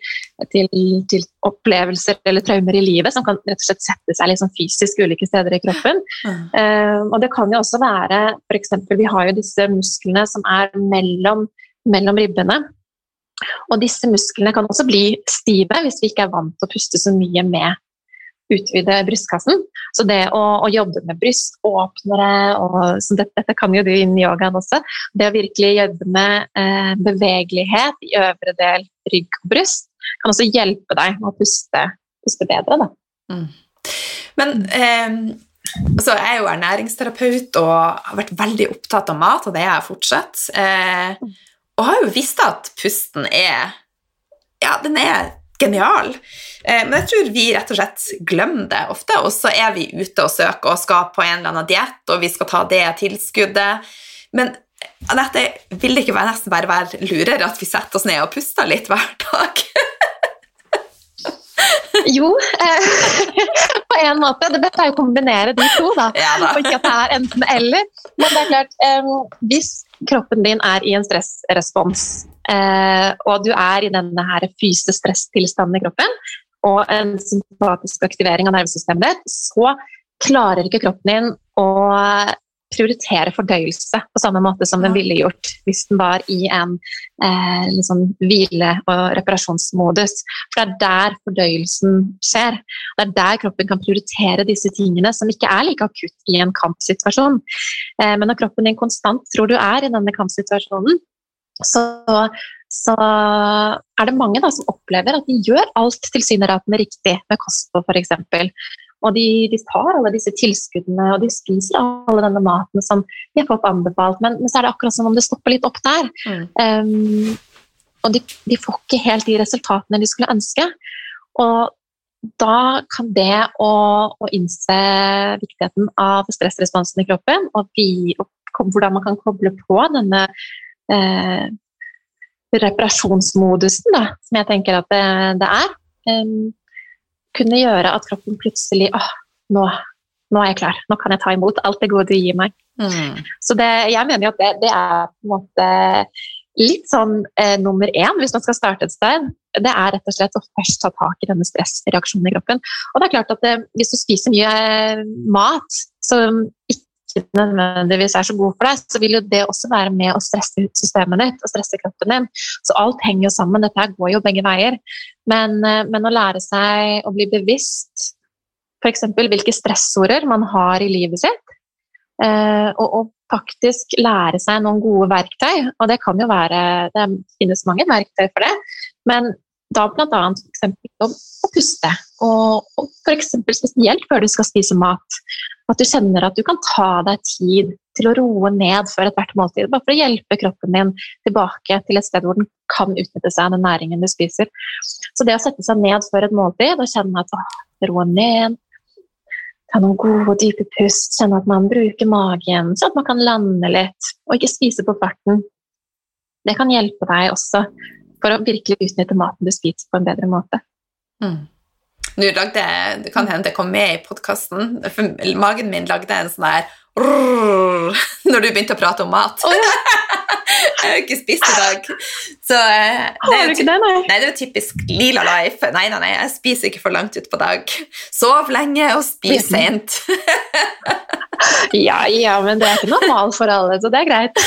til, til, opplevelser eller traumer i livet som kan rett og slett sette seg litt sånn fysisk ulike steder i kroppen. Mm. Uh, og det kan jo også være f.eks. Vi har jo disse musklene som er mellom, mellom ribbene. Og disse musklene kan også bli stive hvis vi ikke er vant til å puste så mye med utvide brystkassen. Så det å, å jobbe med bryståpnere, og, dette, dette, kan jo du innen yogaen også, det å virkelig jobbe med eh, bevegelighet i øvre del rygg og bryst, kan også hjelpe deg med å puste, puste bedre. Da. Mm. Men eh, altså, jeg er jo ernæringsterapeut og har vært veldig opptatt av mat, og det er jeg fortsatt. Eh, og har jo visst at pusten er ja, den er genial. Eh, men jeg tror vi rett og slett glemmer det ofte, og så er vi ute og søker og skal på en eller annen diett, og vi skal ta det tilskuddet. Men Anette, vil det ikke være nesten bare være lurere at vi setter oss ned og puster litt hver dag? jo, eh, på en måte. Det beste er å kombinere de to, da. Ja, da. Og ikke at det er enten-eller. Men det er klart, eh, hvis kroppen din er i en stressrespons, eh, og du er i denne her fyse-stress-tilstanden i kroppen, og en sympatisk aktivering av nervesystemet ditt, så klarer ikke kroppen din å prioritere fordøyelse på samme måte som den ville gjort hvis den var i en eh, liksom hvile- og reparasjonsmodus. For det er der fordøyelsen skjer. Det er der kroppen kan prioritere disse tingene som ikke er like akutt i en kampsituasjon. Eh, men når kroppen din konstant tror du er i denne kampsituasjonen, så, så er det mange da, som opplever at de gjør alt tilsynelatende riktig med kosthold f.eks. Og de, de, tar alle disse tilskuddene og de spiser alle denne maten som de har fått anbefalt, men, men så er det akkurat som om det stopper litt opp der. Mm. Um, og de, de, får ikke helt de resultatene de skulle ønske. Og da kan det å, å innse viktigheten av stressresponsen i kroppen, og, vi, og, hvordan man kan koble på denne eh, reparasjonsmodusen, da, som jeg tenker at det, det er, um, kunne gjøre at kroppen plutselig åh, nå, nå, er jeg klar, nå kan jeg ta imot alt det gode du gir meg. Mm. Så det, jeg mener jo at det, det, er på en måte litt sånn eh, nummer én hvis man skal starte et sted. Det er rett og slett å først ta tak i denne stressreaksjonen i kroppen. Og det er klart at det, hvis du spiser mye eh, mat som ikke ikke nødvendigvis er så god for deg, så vil jo det også være med å stresse ut systemet ditt og stresse kroppen din. Så alt henger jo sammen. Dette går jo begge veier. Men, eh, men å lære seg å bli bevisst f.eks. hvilke stressorder man har i livet sitt, eh, og, og, faktisk lære seg noen gode verktøy. Og det kan jo være Det finnes mange verktøy for det. Men da bl.a. f.eks. å puste, og, og f.eks. spesielt før du skal spise mat. At du kjenner at du kan ta deg tid til å roe ned før ethvert måltid. Bare for å hjelpe kroppen din tilbake til et sted hvor den kan utnytte seg av den næringen du spiser. Så det å sette seg ned før et måltid og kjenne at åh, roe ned, ta noen gode, dype pust, kjenne at man bruker magen, så at man kan lande litt, og ikke spise på farten, det kan hjelpe deg også for å virkelig utnytte maten du spiser, på en bedre måte. Mm. Nå lagde, jeg, Det kan hende det kom med i podkasten, magen min lagde en sånn her når du begynte å prate om mat. Oh, ja. jeg har ikke spist i dag. Så, det ikke det, nei? Nei, det er jo typisk Lila Life. Nei, nei, nei, jeg spiser ikke for langt utpå dag. Sov lenge og spis sent. ja, ja, men det er ikke normalt for alle, så det er greit.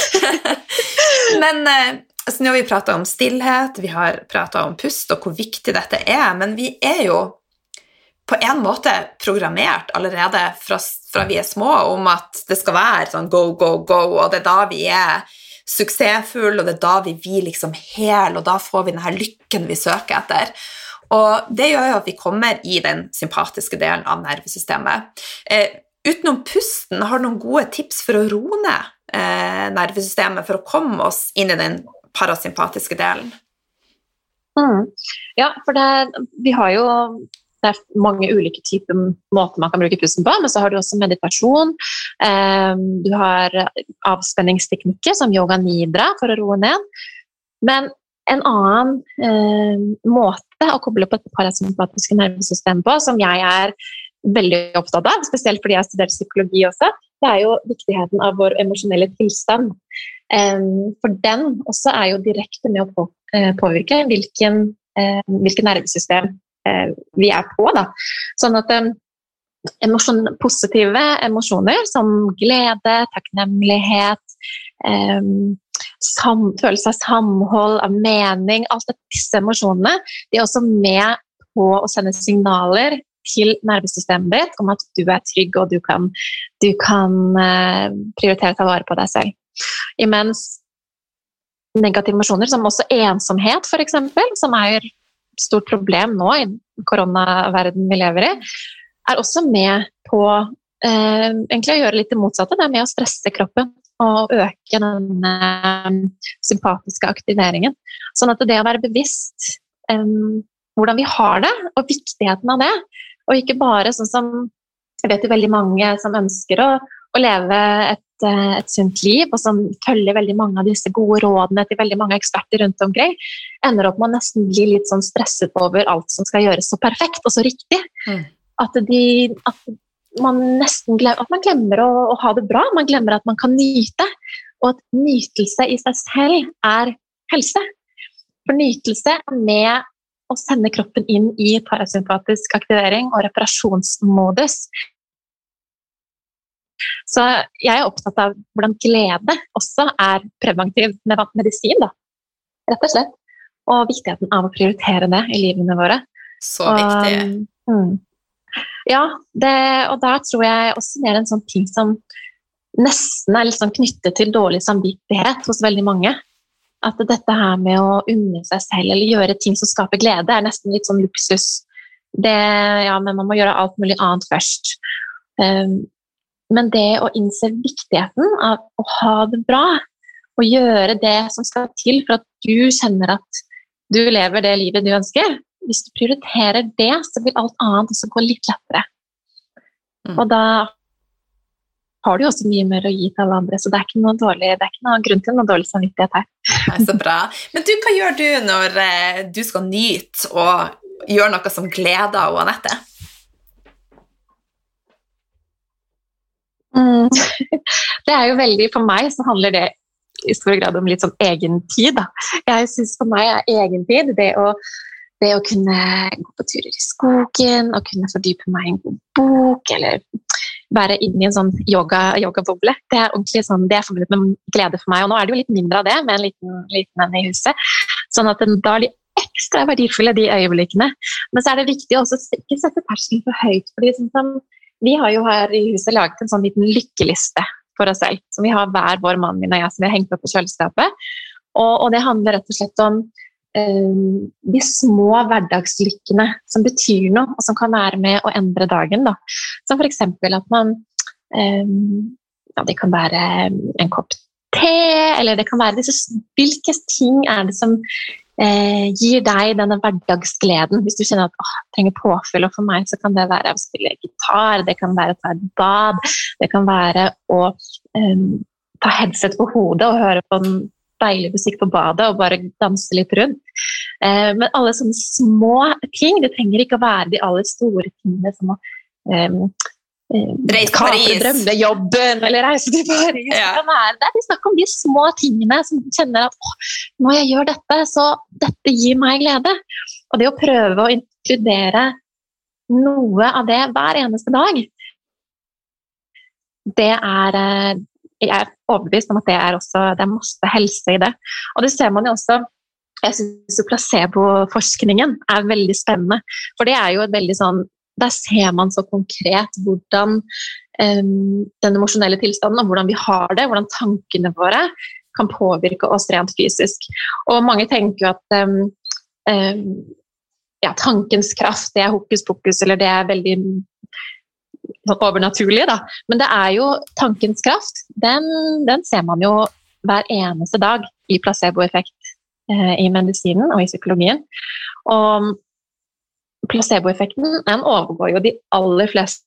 men eh, altså, nå har vi prata om stillhet, vi har prata om pust og hvor viktig dette er, men vi er jo på en måte programmert allerede fra, fra, vi er små om at det skal være sånn go, go, go, og det er da vi er suksessfulle, og det er da vi blir liksom hel, og da får vi denne lykken vi søker etter. Og det gjør jo at vi kommer i den sympatiske delen av nervesystemet. Eh, utenom pusten, har du noen gode tips for å roe ned eh, nervesystemet for å komme oss inn i den parasympatiske delen? Mm. Ja, for det, vi har jo det er mange ulike typer måter man kan bruke pusten på, men så har du også meditasjon. Eh, du har avspenningsteknikker som yoga nidra for å roe ned. Men en annen eh, måte å koble på det parasympatiske nervesystemet på, som jeg er veldig opptatt av, spesielt fordi jeg har studert psykologi også, det er jo viktigheten av vår emosjonelle tilstand. Eh, for den også er jo direkte med å eh, påvirke hvilken, eh, hvilket nervesystem vi er på. Da. Sånn at eh, emosjon, positive emosjoner som glede, takknemlighet, sam, følelse av samhold, av mening. Alt disse emosjonene de er også med på å sende signaler til nervesystemet ditt om at du er trygg og du kan, du kan prioritere å ta vare på deg selv. Imens negative emosjoner, som også ensomhet f.eks., som er stort problem nå i koronaverdenen vi lever i, er også med på eh, egentlig å gjøre litt det motsatte. Det er med å stresse kroppen og øke den sympatiske aktiveringen. Sånn at det å være bevisst eh, hvordan vi har det, og viktigheten av det, og ikke bare sånn som jeg vet jo veldig mange som ønsker å, å leve et, eh, et, sunt liv, og som følger veldig mange av disse gode rådene til veldig mange eksperter rundt omkring, ender opp med å nesten bli litt sånn stresset over alt som skal gjøres så perfekt og så riktig. Mm. At, de, at, man nesten glemmer, at man glemmer å, å, ha det bra. Man glemmer at man kan nyte. Og at nytelse i seg selv er helse. For nytelse er med å sende kroppen inn i parasympatisk aktivering og reparasjonsmodus. Så jeg er opptatt av hvordan glede også er preventiv medisin, da. Rett og slett. Og viktigheten av å prioritere det i livene våre. Så viktig. Og, mm, ja, det, og da tror jeg også det er en sånn ting som nesten er sånn knyttet til dårlig samvittighet hos veldig mange. At dette her med å unne seg selv eller gjøre ting som skaper glede, er nesten litt sånn luksus. Det, ja, men man må gjøre alt mulig annet først. Um, men det å innse viktigheten av å ha det bra, og gjøre det som skal til for at du kjenner at du lever det livet du ønsker, hvis du prioriterer det, så vil alt annet også gå litt lettere. Mm. Og da har du jo også mye mer å gi til alle andre, så det er ikke noe, dårlig, det er ikke noe grunn til noe dårlig samvittighet her. Nei, så bra. Men du, hva gjør du når eh, du skal nyte og gjøre noe som gleder Anette? Mm. Det er jo veldig, For meg så handler det i stor grad om litt sånn egentid. Jeg syns for meg er egentid det å det å kunne gå på turer i skogen og kunne fordype meg i en god bok, eller være inne i en sånn yoga, yogaboble. Det er ordentlig sånn, det er forbundet med glede for meg. Og nå er det jo litt mindre av det med en liten, liten en i huset. Sånn at da er de ekstra verdifulle, de øyeblikkene. Men så er det viktig å ikke sette terskelen for høyt. fordi sånn som, Vi har jo her i huset laget en sånn liten lykkeliste for oss selv. Som vi har hver vår mann min og jeg som vi har hengt opp på kjøleskapet. Og, og det handler rett og slett om um, de små hverdagslykkene som betyr noe, og som kan være med å endre dagen. Da. Som f.eks. at man um, ja, Det kan være en kopp te, eller det kan være disse Hvilke ting er det som eh, gir deg denne hverdagsgleden? Hvis du kjenner at åh, trenger påfyll, og for meg så kan det være å spille gitar, det kan være å ta et bad, det kan være å eh, ta headset på hodet og høre på en deilig musikk på badet og bare danse litt rundt. Eh, men alle sånne små ting, det trenger ikke å være de aller store tingene som å Reise til Paris. Drømmejobben eller reise til Paris. Ja. Det er snakk om de små tingene som kjenner at når jeg gjør dette, så dette gir meg glede. Og det å prøve å inkludere noe av det hver eneste dag, det er eh, jeg er overbevist om at det er, også, det er masse helse i det. Og det ser man jo også jeg syns placeboforskningen er veldig spennende. For det er jo et veldig sånn Der ser man så konkret hvordan um, den emosjonelle tilstanden og hvordan vi har det, hvordan tankene våre kan påvirke oss rent fysisk. Og mange tenker jo at um, um, ja, tankens kraft det er hokus pokus, eller det er veldig sånn overnaturlig. Da. Men det er jo tankens kraft. Den, den ser man jo hver eneste dag i placeboeffekt eh, i medisinen og i psykologien. Og placeboeffekten den overgår jo de aller fleste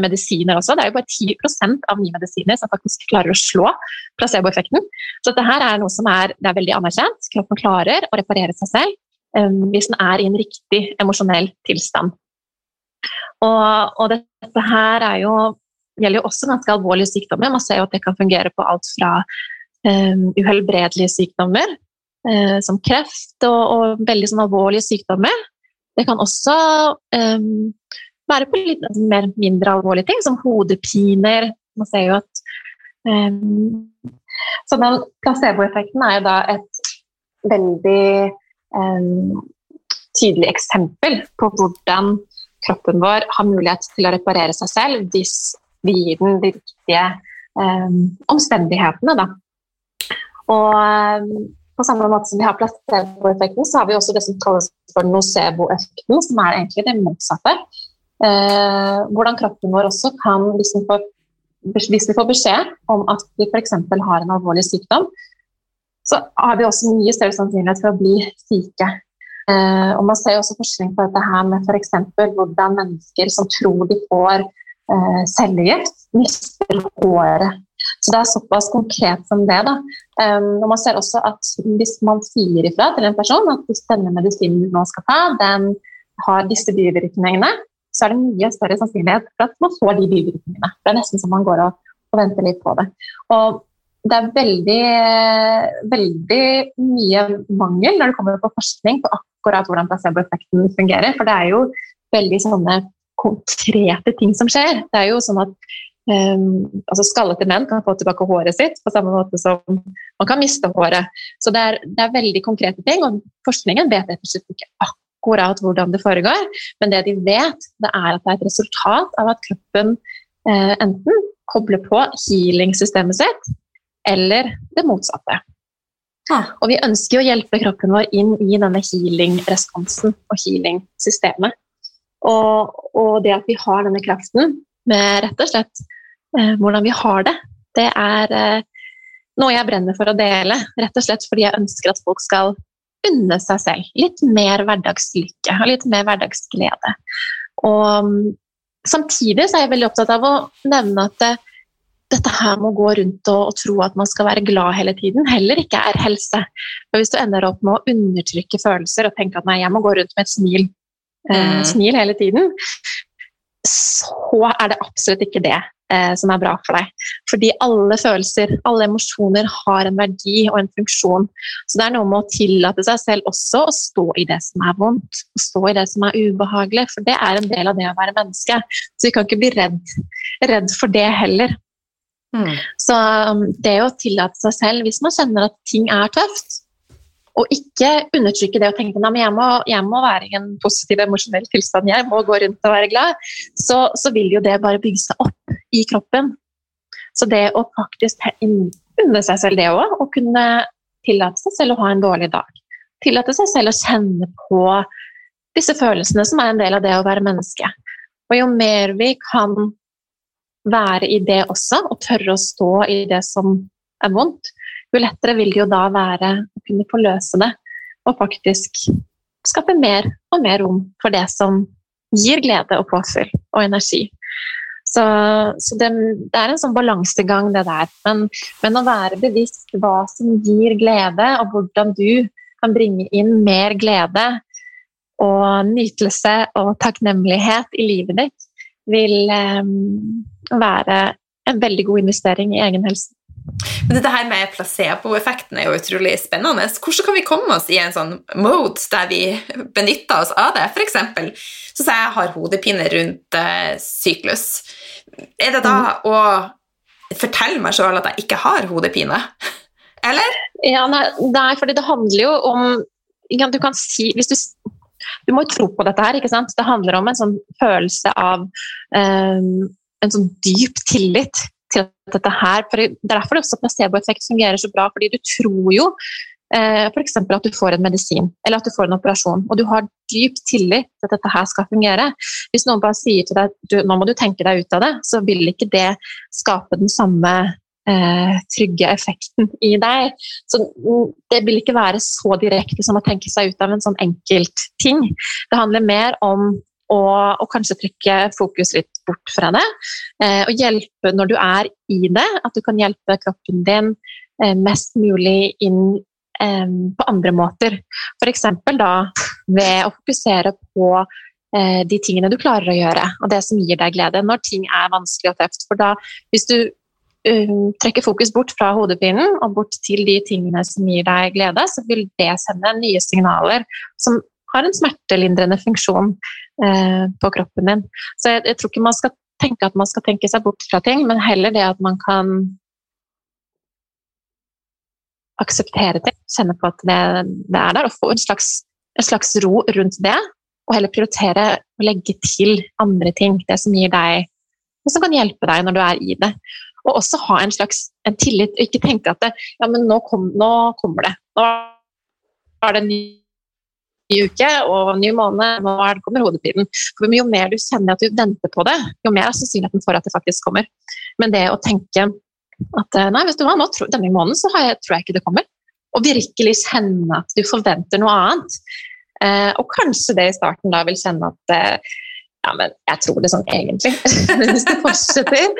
medisiner også. Det er jo bare 10% av nye medisiner som faktisk klarer å slå placeboeffekten. Så dette er noe som er, er veldig anerkjent. Kroppen klarer å reparere seg selv um, hvis den er i en riktig emosjonell tilstand. Og, og, dette her jo, gjelder jo også ganske alvorlige sykdommer. Man ser jo at det kan fungere på alt fra um, uhelbredelige sykdommer, uh, som kreft, og, og, veldig sånn alvorlige sykdommer. Det kan også eh, være på litt mer mindre alvorlige ting, som hodepiner. Man ser jo at um, Så den placeboeffekten er jo da et veldig tydelig eksempel på hvordan kroppen vår har mulighet til å reparere seg selv hvis vi gir den de riktige um, omstendighetene. Da. Og um, på samme måte som vi har placeboeffekten, så har vi også det som kalles for nocebo-effekten, som er egentlig det motsatte. Eh, hvordan kroppen vår også kan, hvis vi, får, hvis vi får beskjed om at vi f.eks. har en alvorlig sykdom, så har vi også mye større sannsynlighet for å bli syke. Eh, og Man ser også forskning på dette her med f.eks. hvordan mennesker som tror de får eh, cellegift, mister håret. Så det er såpass konkret som det. da. Um, og man ser også at Hvis man sier ifra til en person at hvis denne medisinen du nå skal ta, den har disse bivirkningene, så er det mye større sannsynlighet for at man får de bivirkningene. Det er nesten som man går og, og venter litt på det. Og det er veldig, veldig mye mangel når det kommer på forskning på akkurat hvordan placeboeffekten fungerer. For det er jo veldig sånne konkrete ting som skjer. Det er jo sånn at um, altså Skallete menn kan få tilbake håret sitt på samme måte som man kan miste håret. Så det er, det er veldig konkrete ting, og forskningen vet rett ikke akkurat hvordan det foregår. Men det de vet, det er at det er et resultat av at kroppen eh, enten kobler på healing-systemet sitt, eller det motsatte. Og vi ønsker å hjelpe kroppen vår inn i denne healing-responsen og healing-systemet. Og, og, det at vi har denne kraften med rett og slett hvordan vi har det, det er eh, noe jeg brenner for å dele. Rett og slett fordi jeg ønsker at folk skal unne seg selv litt mer hverdagslykke og litt mer hverdagsglede. Og samtidig samtidig er jeg veldig opptatt av å nevne at det, eh, dette her med å gå rundt og, og, tro at man skal være glad hele tiden, heller ikke er helse. For Hvis du ender opp med å undertrykke følelser og tenke at nei, jeg må gå rundt med et smil, eh, mm. smil hele tiden, så er det absolutt ikke det eh, som er bra for deg. Fordi alle følelser, alle emosjoner har en verdi og en funksjon. Så det er noe med å tillate seg selv også å stå i det som er vondt, å stå i det som er ubehagelig, for det er en del av det å være menneske. Så vi kan ikke bli redd, redd for det heller. Mm. Så um, det å tillate seg selv, hvis man kjenner at ting er tøft, og ikke undertrykke det og tenke at jeg, jeg, må være i en positiv emosjonell tilstand, jeg må gå rundt og være glad, så, så, vil jo det bare bygge seg opp i kroppen. Så det å faktisk unne seg selv det òg, å kunne tillate seg selv å ha en dårlig dag. Tillate seg selv å kjenne på disse følelsene som er en del av det å være menneske. Og jo mer vi kan være i det også, og tørre å stå i det som er vondt, jo lettere vil det jo da være å kunne forløse det og faktisk skape mer og mer rom for det som gir glede og påfyll og energi. Så, så det, det, er en sånn balansegang, det der. Men, men, å være bevisst hva som gir glede, og hvordan du kan bringe inn mer glede og nytelse og takknemlighet i livet ditt, vil um, være en veldig god investering i egen helse. Men dette her med placeboeffekten er jo utrolig spennende. Hvordan kan vi komme oss i en sånn mode der vi benytter oss av det? F.eks. så sier jeg har hodepine rundt uh, syklus. Er det da mm. å fortelle meg sjøl at jeg ikke har hodepine? Eller? Ja, nei, nei fordi det handler jo om Du kan si Hvis du du må jo tro på dette her. ikke sant? Det handler om en sånn følelse av um, en sånn dyp tillit til at dette her for Det er derfor det også placeboeffekt fungerer så bra, fordi du tror jo eh, f.eks. at du får en medisin eller at du får en operasjon, og du har dyp tillit til at dette her skal fungere. Hvis noen bare sier til deg at nå må du tenke deg ut av det, så vil ikke det skape den samme eh, trygge effekten i deg. Så det vil ikke være så direkte som å tenke seg ut av en sånn enkelt ting. Det handler mer om å, å kanskje trekke fokus litt bort fra det. Eh, og hjelpe når du er i det, at du kan hjelpe kroppen din eh, mest mulig inn eh, på andre måter. F.eks. da ved å fokusere på de tingene du klarer å gjøre, og det som gir deg glede når ting er vanskelig og tøft. For da, hvis du trekker fokus bort fra hodepinen og bort til de tingene som gir deg glede, så vil det sende nye signaler som har en smertelindrende funksjon eh, på kroppen din. Så jeg, jeg, tror ikke man skal tenke at man skal tenke seg bort fra ting, men heller det at man kan akseptere ting, kjenne på at det, det er der, og få en slags, en slags, ro rundt det. Og heller prioritere å legge til andre ting, det som gir deg det som kan hjelpe deg når du er i det. Og også ha en slags en tillit, og ikke tenke at det, ja, men nå, kom, nå kommer det. Nå er det en ny ny uke og ny måned, nå kommer hodepinen. For jo mer du kjenner at du venter på det, jo mer er sannsynligheten for at det faktisk kommer. Men det å tenke at eh, nei, vet du hva, nå, denne måneden så jeg, tror jeg ikke det kommer. Og virkelig kjenne at du forventer noe annet. Eh, og kanskje det i starten da vil kjenne at eh, ja, men jeg tror det sånn egentlig. Hvis du fortsetter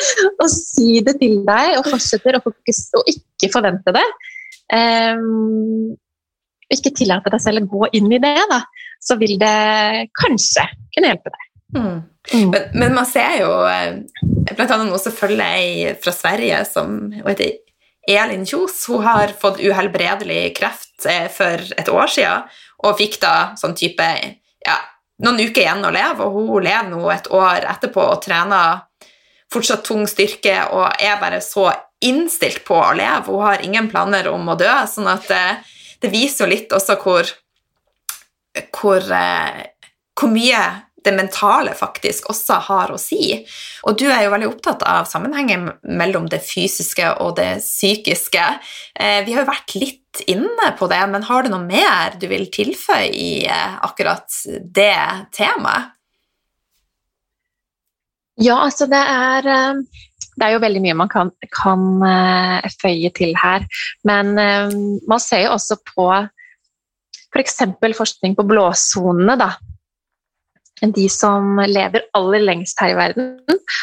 å si det til deg, og fortsetter å, fokusere og ikke forvente det, um, og ikke tillater deg selv å gå inn i det, da, så vil det kanskje kunne hjelpe deg. Mm. Mm. Men, men, man ser jo bl.a. blant annet noe som følger ei fra Sverige som heter Elin Kjos. Hun har fått uhelbredelig kreft eh, for et år siden og fikk da sånn type ja, noen uker igjen å leve, og hun lever nå et år etterpå og trener fortsatt tung styrke og er bare så innstilt på å leve. Hun har ingen planer om å dø. sånn at eh, det viser jo litt også hvor, hvor, eh, hvor mye det mentale faktisk også har å si. Og du er jo veldig opptatt av sammenhengen mellom det fysiske og det psykiske. Eh, vi har jo vært litt inne på det, men har du noe mer du vil tilføye i eh, akkurat det temaet? Ja, altså det er det er jo veldig mye man kan, kan uh, føye til her. Men uh, man ser jo også på f.eks. For forskning på blåsonene, da. De som lever aller lengst her i verden.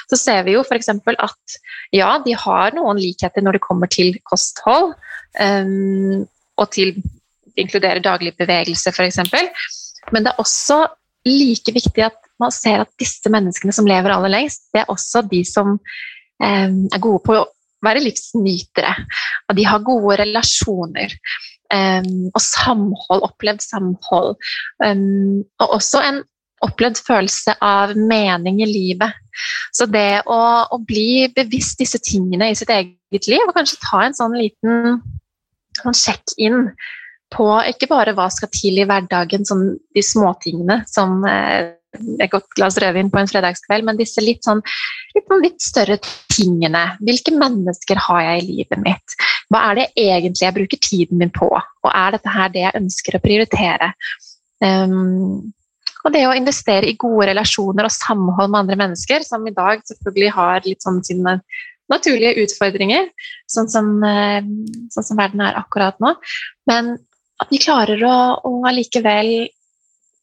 Så ser vi jo f.eks. at ja, de har noen likheter når det kommer til kosthold. Um, og til inkludere daglig bevegelse, f.eks. Men det er også like viktig at man ser at disse menneskene som lever aller lengst, det er også de som er gode på å være livsnytere. Og de har gode relasjoner. Um, og samhold, opplevd samhold. Um, og også en opplevd følelse av mening i livet. Så det å, å, bli bevisst disse tingene i sitt eget liv, og kanskje ta en sånn liten sånn sjekk-inn på ikke bare hva skal til i hverdagen, sånn de småtingene som eh, et godt glass rødvin på en fredagskveld, men disse litt sånn litt, sånn litt større tingene. Hvilke mennesker har jeg i livet mitt? Hva er det egentlig jeg bruker tiden min på? Og er dette her det jeg ønsker å prioritere? Um, og det å investere i gode relasjoner og samhold med andre mennesker, som i dag selvfølgelig har litt sånn sine naturlige utfordringer, sånn som, eh, sånn som verden er akkurat nå. Men at vi klarer å, å allikevel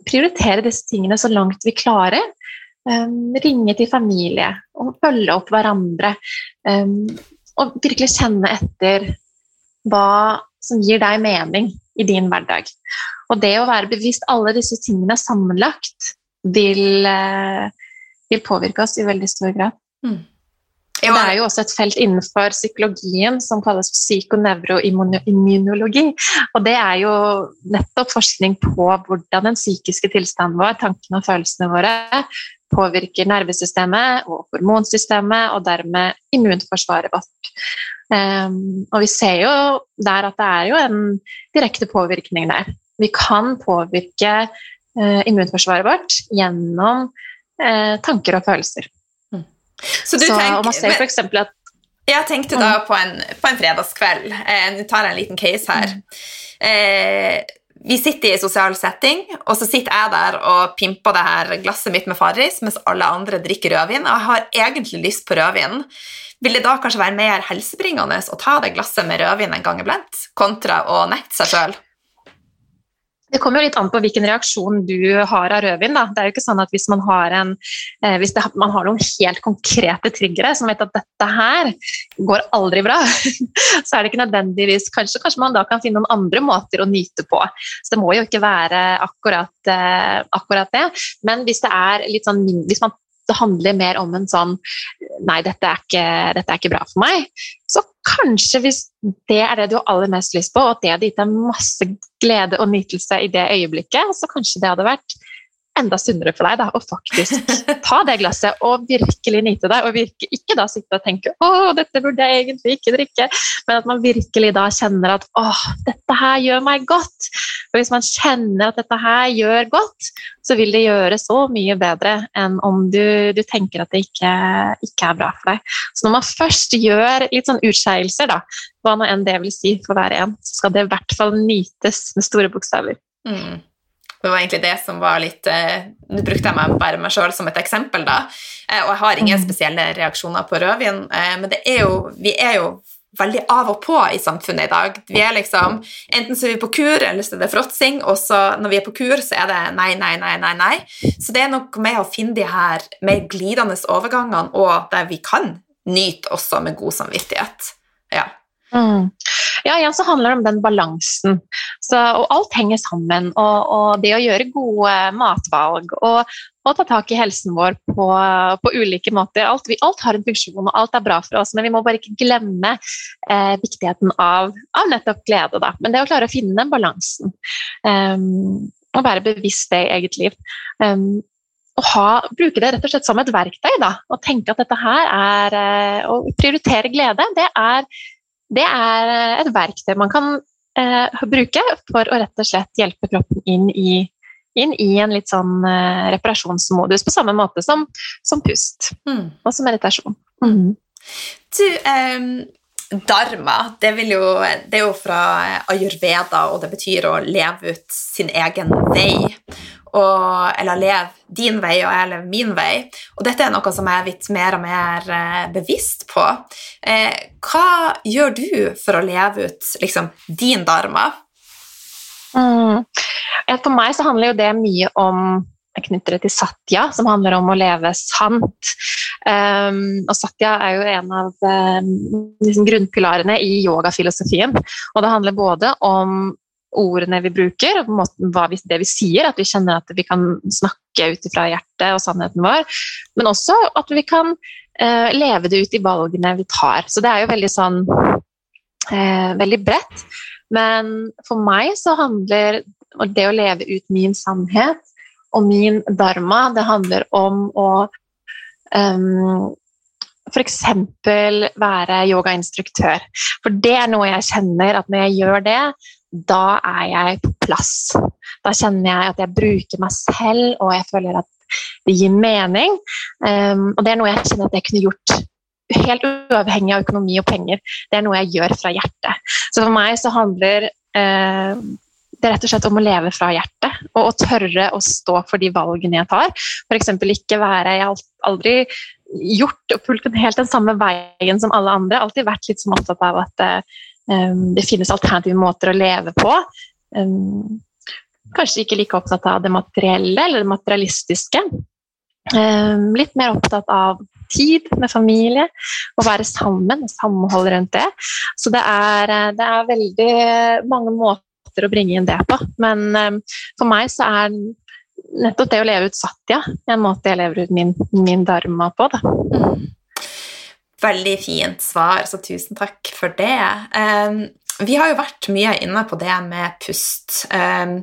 prioritere disse tingene så langt vi klarer. Um, ringe til familie og følge opp hverandre. Um, og virkelig kjenne etter hva som gir deg mening i din hverdag. Og det å være bevisst alle disse tingene sammenlagt vil, uh, vil påvirke oss i veldig stor grad. Mm. Det er jo også et felt innenfor psykologien som kalles psykonevroimmunologi. Og det er jo nettopp forskning på hvordan den psykiske tilstanden vår, tankene og følelsene våre, påvirker nervesystemet og hormonsystemet, og dermed immunforsvaret vårt. Um, og vi ser jo der at det er jo en direkte påvirkning der. Vi kan påvirke uh, immunforsvaret vårt gjennom uh, tanker og følelser. Så, så tenker, og man ser f.eks. at Jeg tenkte da på en, på en fredagskveld. Eh, Nå tar jeg en liten case her. Eh, vi sitter i sosial setting, og så sitter jeg der og pimper det her glasset mitt med Farris, mens alle andre drikker rødvin, og jeg har egentlig lyst på rødvin. Vil det da kanskje være mer helsebringende å ta det glasset med rødvin en gang iblant, kontra å nekte seg sjøl? Det kommer jo litt an på hvilken reaksjon du har av rødvin. Da. Det er jo ikke sånn at Hvis man har, en, eh, hvis det, man har noen helt konkrete triggere som vet at dette her går aldri bra, så er det ikke nødvendigvis kanskje, kanskje, man da kan finne noen andre måter å nyte på. Så Det må jo ikke være akkurat, eh, akkurat det. Men hvis det er litt sånn, hvis man det handler mer om en sånn Nei, dette er, ikke, dette er ikke bra for meg. Så kanskje hvis det er det du har aller mest lyst på, og at det hadde gitt deg masse glede og nytelse i det øyeblikket, så kanskje det hadde vært enda sunnere for deg da, å faktisk ta det glasset og virkelig nyte det. Og virke, ikke da sitte og tenke 'Å, dette burde jeg egentlig ikke drikke', men at man virkelig da kjenner at 'Å, dette her gjør meg godt'. Og hvis man kjenner at dette her gjør godt, så vil det gjøre så mye bedre enn om du, du tenker at det ikke, ikke, er bra for deg. Så når man først gjør litt sånn utskeielser, da, hva nå enn det vil si for hver en, så skal det i hvert fall nytes med store bokstaver. Mm. Det var egentlig det som var litt eh, Nå brukte jeg meg bare meg sjøl som et eksempel, da. Eh, og jeg har ingen mm. spesielle reaksjoner på rødvin, men men er jo, vi er jo veldig av og på i samfunnet i dag. Vi er liksom, Enten så er vi på kur, eller så er det fråtsing, og så når vi er på kur, så er det nei, nei, nei, nei. nei. Så det er noe med å finne de her mer glidende overgangene, og der vi kan nyte også med god samvittighet. Ja. Mm. Ja, igjen så handler det om den balansen. Så, og alt henger sammen. Og, og, det å gjøre gode matvalg og, og ta tak i helsen vår på, på ulike måter. Alt, alt, har en funksjon, og alt er bra for oss, men vi må bare ikke glemme eh, viktigheten av, av, nettopp glede. Da. Men det å klare å finne den balansen. Um, og være bevisst det i eget liv. Um, og ha, bruke det rett og slett som et verktøy. Da, og tenke at dette her er eh, Å prioritere glede, det er det er eh, et verktøy man kan eh, bruke for å rett og slett hjelpe kroppen inn i, inn i en litt sånn eh, reparasjonsmodus, på samme måte som, som pust mm. og som meditasjon. Mm. Du, eh, dharma, det, jo, det, er jo fra ayurveda, og det betyr å leve ut sin egen vei og, eller leve din vei, og jeg lever min vei. Og dette er noe som jeg er blitt mer og mer eh, bevisst på. Eh, hva gjør du for å leve ut liksom, din dharma? Mm. For meg så handler jo det mye om jeg knytter det til satya, som handler om å leve sant. Um, og satya er jo en av um, liksom grunnpilarene i yogafilosofien. Og det handler både om ordene vi bruker, og måten, hva vi, det vi sier, at vi kjenner at vi kan snakke ut fra hjertet og sannheten vår, men også at vi kan eh, leve det ut i valgene vi tar. Så det er jo veldig sånn eh, veldig bredt. Men for meg så handler det å leve ut min sannhet og min dharma, det handler om å um, F.eks. være yogainstruktør. For det er noe jeg kjenner at når jeg gjør det, da er jeg på plass. Da kjenner jeg at jeg bruker meg selv, og jeg føler at det gir mening. Um, og det er noe jeg kjenner at jeg kunne gjort helt uavhengig av økonomi og penger. Det er noe jeg gjør fra hjertet. Så for meg så handler uh, det rett og slett om å leve fra hjertet, og å tørre å stå for de valgene jeg tar. F.eks. ikke være Jeg har aldri gjort og fulgt helt den samme veien som alle andre. Alltid vært litt som opptatt av at uh, det finnes alternative måter å leve på. Kanskje ikke like opptatt av det materielle eller det materialistiske. Litt mer opptatt av tid med familie, å være sammen, samhold rundt det. Så det er, det er veldig mange måter å bringe inn det på. Men for meg så er nettopp det å leve ut satya en måte jeg lever ut min, min dharma på. Da. Veldig fint svar, så tusen takk for det. Um, vi har jo vært mye inne på det med pust. Um,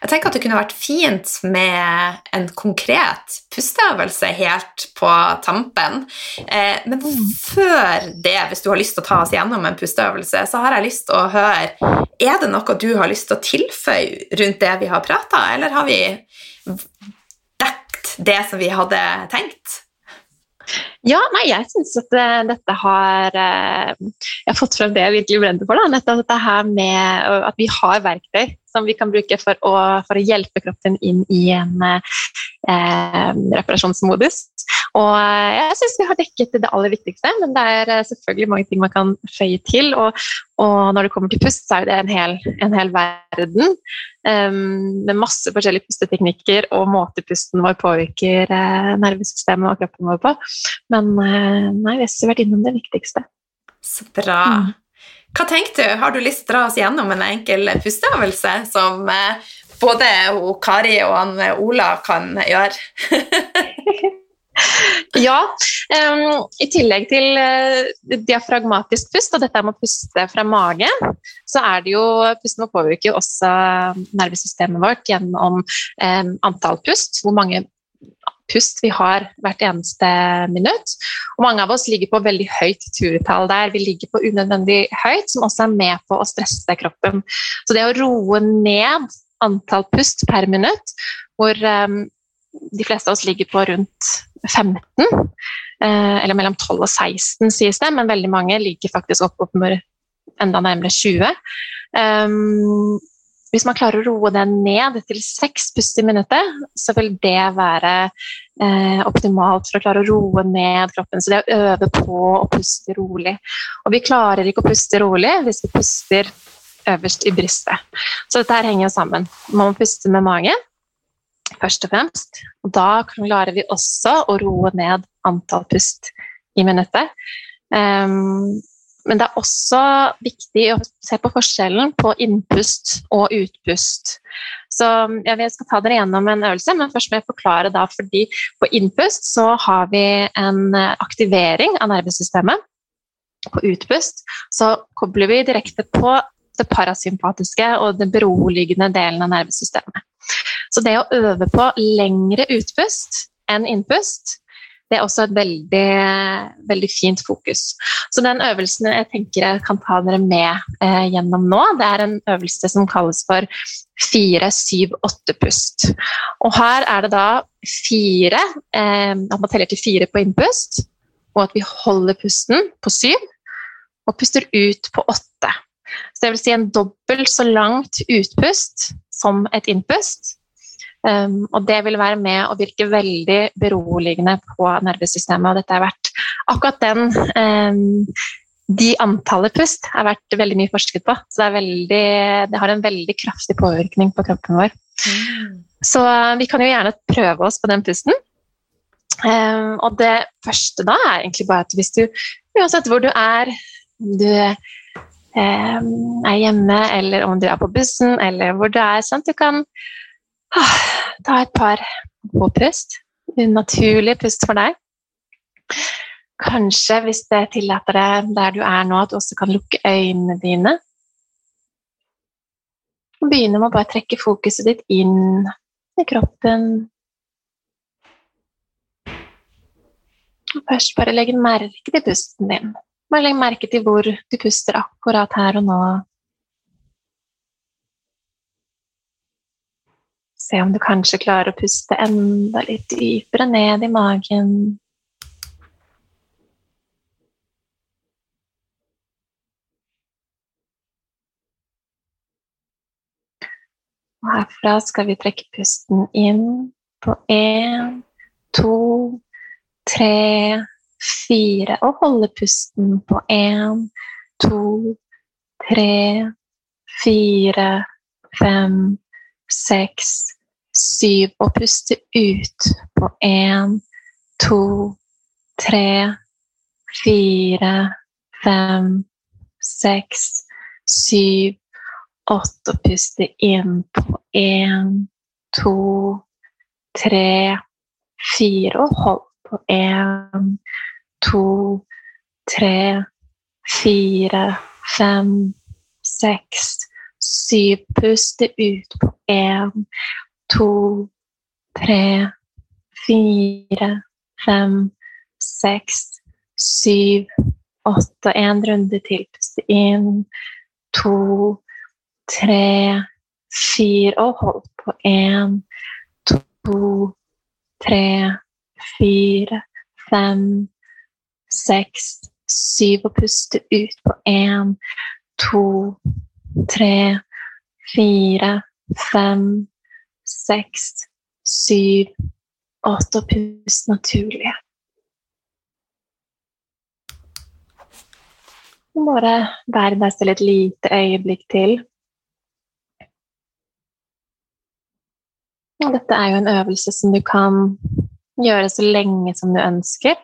jeg tenker at det kunne vært fint med en konkret pusteøvelse helt på tampen. Uh, men før det, hvis du har lyst til å ta oss gjennom en pusteøvelse, så har jeg lyst til å høre Er det noe du har lyst til å tilføye rundt det vi har prata, eller har vi dekt det som vi hadde tenkt? Ja, nei, jeg syns at uh, dette har uh, Jeg har fått frem det jeg virkelig brenner for. Da. Nettopp dette her med uh, at vi har verktøy som vi kan bruke for å, for å hjelpe kroppen inn i en reparasjonsmodus. Og jeg syns vi har dekket det aller viktigste, men det er selvfølgelig mange ting man kan føye til. Og, og når det kommer til pust, så er det en hel, en hel verden um, med masse forskjellige pusteteknikker og måter pusten vår påvirker nervesystemet og kroppen vår på. Men uh, nei, vi har vært innom det viktigste. Så bra. Mm. Hva tenker du? Har du lyst til å dra oss gjennom en enkel pusteøvelse som uh, både Kari og eh, Ola kan gjøre? ja. Um, I tillegg til uh, diafragmatisk pust, og dette med å puste fra mage, så er det jo Pusten må påvirke også nervesystemet vårt gjennom um, antall pust, hvor mange pust vi har hvert eneste minutt. Og mange av oss ligger på veldig høyt turtall der. Vi ligger på unødvendig høyt, som også er med på å stresse kroppen. Så det å roe ned antall pust per minutt, hvor um, de fleste av oss ligger på rundt 15, uh, eh, eller mellom 12 og 16 sies det, men veldig mange ligger faktisk opp, opp enda nærmere 20. Um, hvis man klarer å roe det ned til seks pust i minuttet, så vil det være eh, optimalt for å klare å roe ned kroppen. Så det å øve på å puste rolig. Og vi klarer ikke å puste rolig hvis vi puster øverst i brystet. Så dette her henger jo sammen. Man må puste med magen først og fremst. Og da klarer vi også å roe ned antall pust i minuttet. Um, men det er også viktig å se på forskjellen på innpust og utpust. Så jeg skal ta dere gjennom en øvelse, men først må jeg forklare da, fordi på innpust så har vi en aktivering av nervesystemet. På utpust så kobler vi direkte på det parasympatiske og det beroligende delen av nervesystemet. Så det å øve på lengre utpust enn innpust, det er også et veldig, veldig, fint fokus. Så den øvelsen jeg tenker jeg kan ta dere med eh, gjennom nå, det er en øvelse som kalles for 4-7-8-pust. Og her er det da fire eh, At man teller til fire på innpust, og at vi holder pusten på syv, og puster ut på åtte. Så det vil si en dobbelt så langt utpust som et innpust. Um, og det vil være med å virke veldig beroligende på nervesystemet. Og dette har vært akkurat den um, De antallet pust har vært veldig mye forsket på. Så det, veldig, det har en veldig kraftig påvirkning på kroppen vår. Mm. Så vi kan jo gjerne prøve oss på den pusten. Um, og det første da er egentlig bare at hvis du Uansett hvor du er, om du er hjemme, eller om du er på bussen, eller hvor du er, at du kan Ta et par påpust. Naturlig pust for deg. Kanskje, hvis det tillater deg der du er nå, at du også kan lukke øynene dine. Og begynne med å bare trekke fokuset ditt inn i kroppen. Og først bare legge merke til pusten din. Bare legg merke til hvor du puster akkurat her og nå. Se om du kanskje klarer å puste enda litt dypere ned i magen. Og herfra skal vi trekke pusten inn på én, to, tre, fire. Og holde pusten på én, to, tre, fire, fem, seks, syv og puste ut på én, to, tre, fire, fem, seks, syv, åtte og puste inn på én, to, tre, fire og hold på én, to, tre, fire, fem, seks, syv. Puste ut på én, to, tre, fire, fem, seks, syv, åtte. En runde til. Puste inn. To, tre, fire. Og hold på. Én, to, tre, fire, fem, seks, syv. Og puste ut på én, to, tre, fire, fem, seks, syv, åtte. Og pust naturlig. Bare være deg selv et lite øyeblikk til. Og dette er jo en øvelse som du kan gjøre så lenge som du ønsker.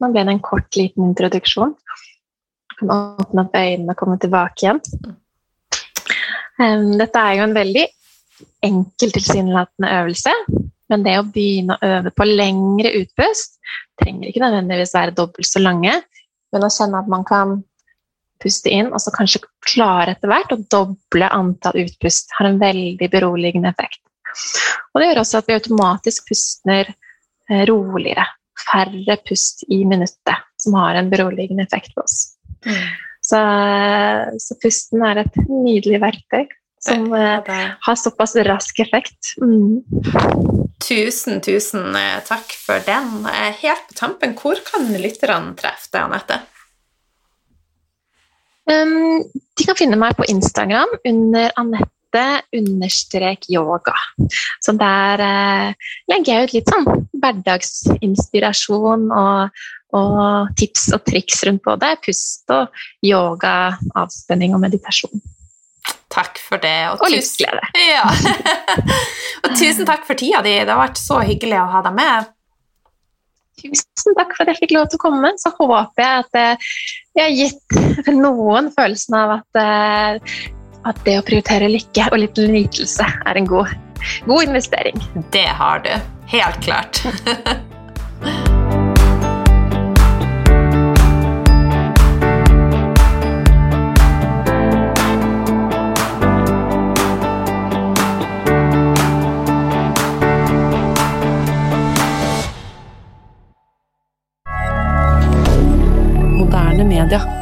Nå ble det en kort, liten introduksjon. Du kan åpne opp øynene og komme tilbake igjen. Dette er jo en veldig enkel, tilsynelatende øvelse. Men det å begynne å øve på lengre utpust trenger ikke nødvendigvis være dobbelt så lange. Men å kjenne at man kan puste inn, og så kanskje klare etter hvert å doble antall utpust, har en veldig beroligende effekt. Og det gjør også at vi automatisk puster eh, roligere. Færre pust i minuttet, som har en beroligende effekt på oss. Mm. Så, så, pusten er et nydelig verktøy som uh, har såpass rask effekt. Mm. Tusen, tusen eh, takk for den. Helt på tampen, hvor kan lytterne treffe deg, Anette? Um, de kan finne meg på Instagram under Anette understrek yoga. Så der uh, legger jeg ut litt sånn hverdagsinspirasjon og, og, tips og triks rundt både pust og yoga, avspenning og meditasjon. Takk for det. Og, og livsglede. Ja. og tusen takk for tida di. Det har vært så hyggelig å ha deg med. Tusen takk for at jeg fikk lov til å komme. Så håper jeg at eh, jeg har gitt noen følelsen av at eh, at det å prioritere lykke og litt nytelse er en god, god investering. Det har du. Helt klart. rien dire.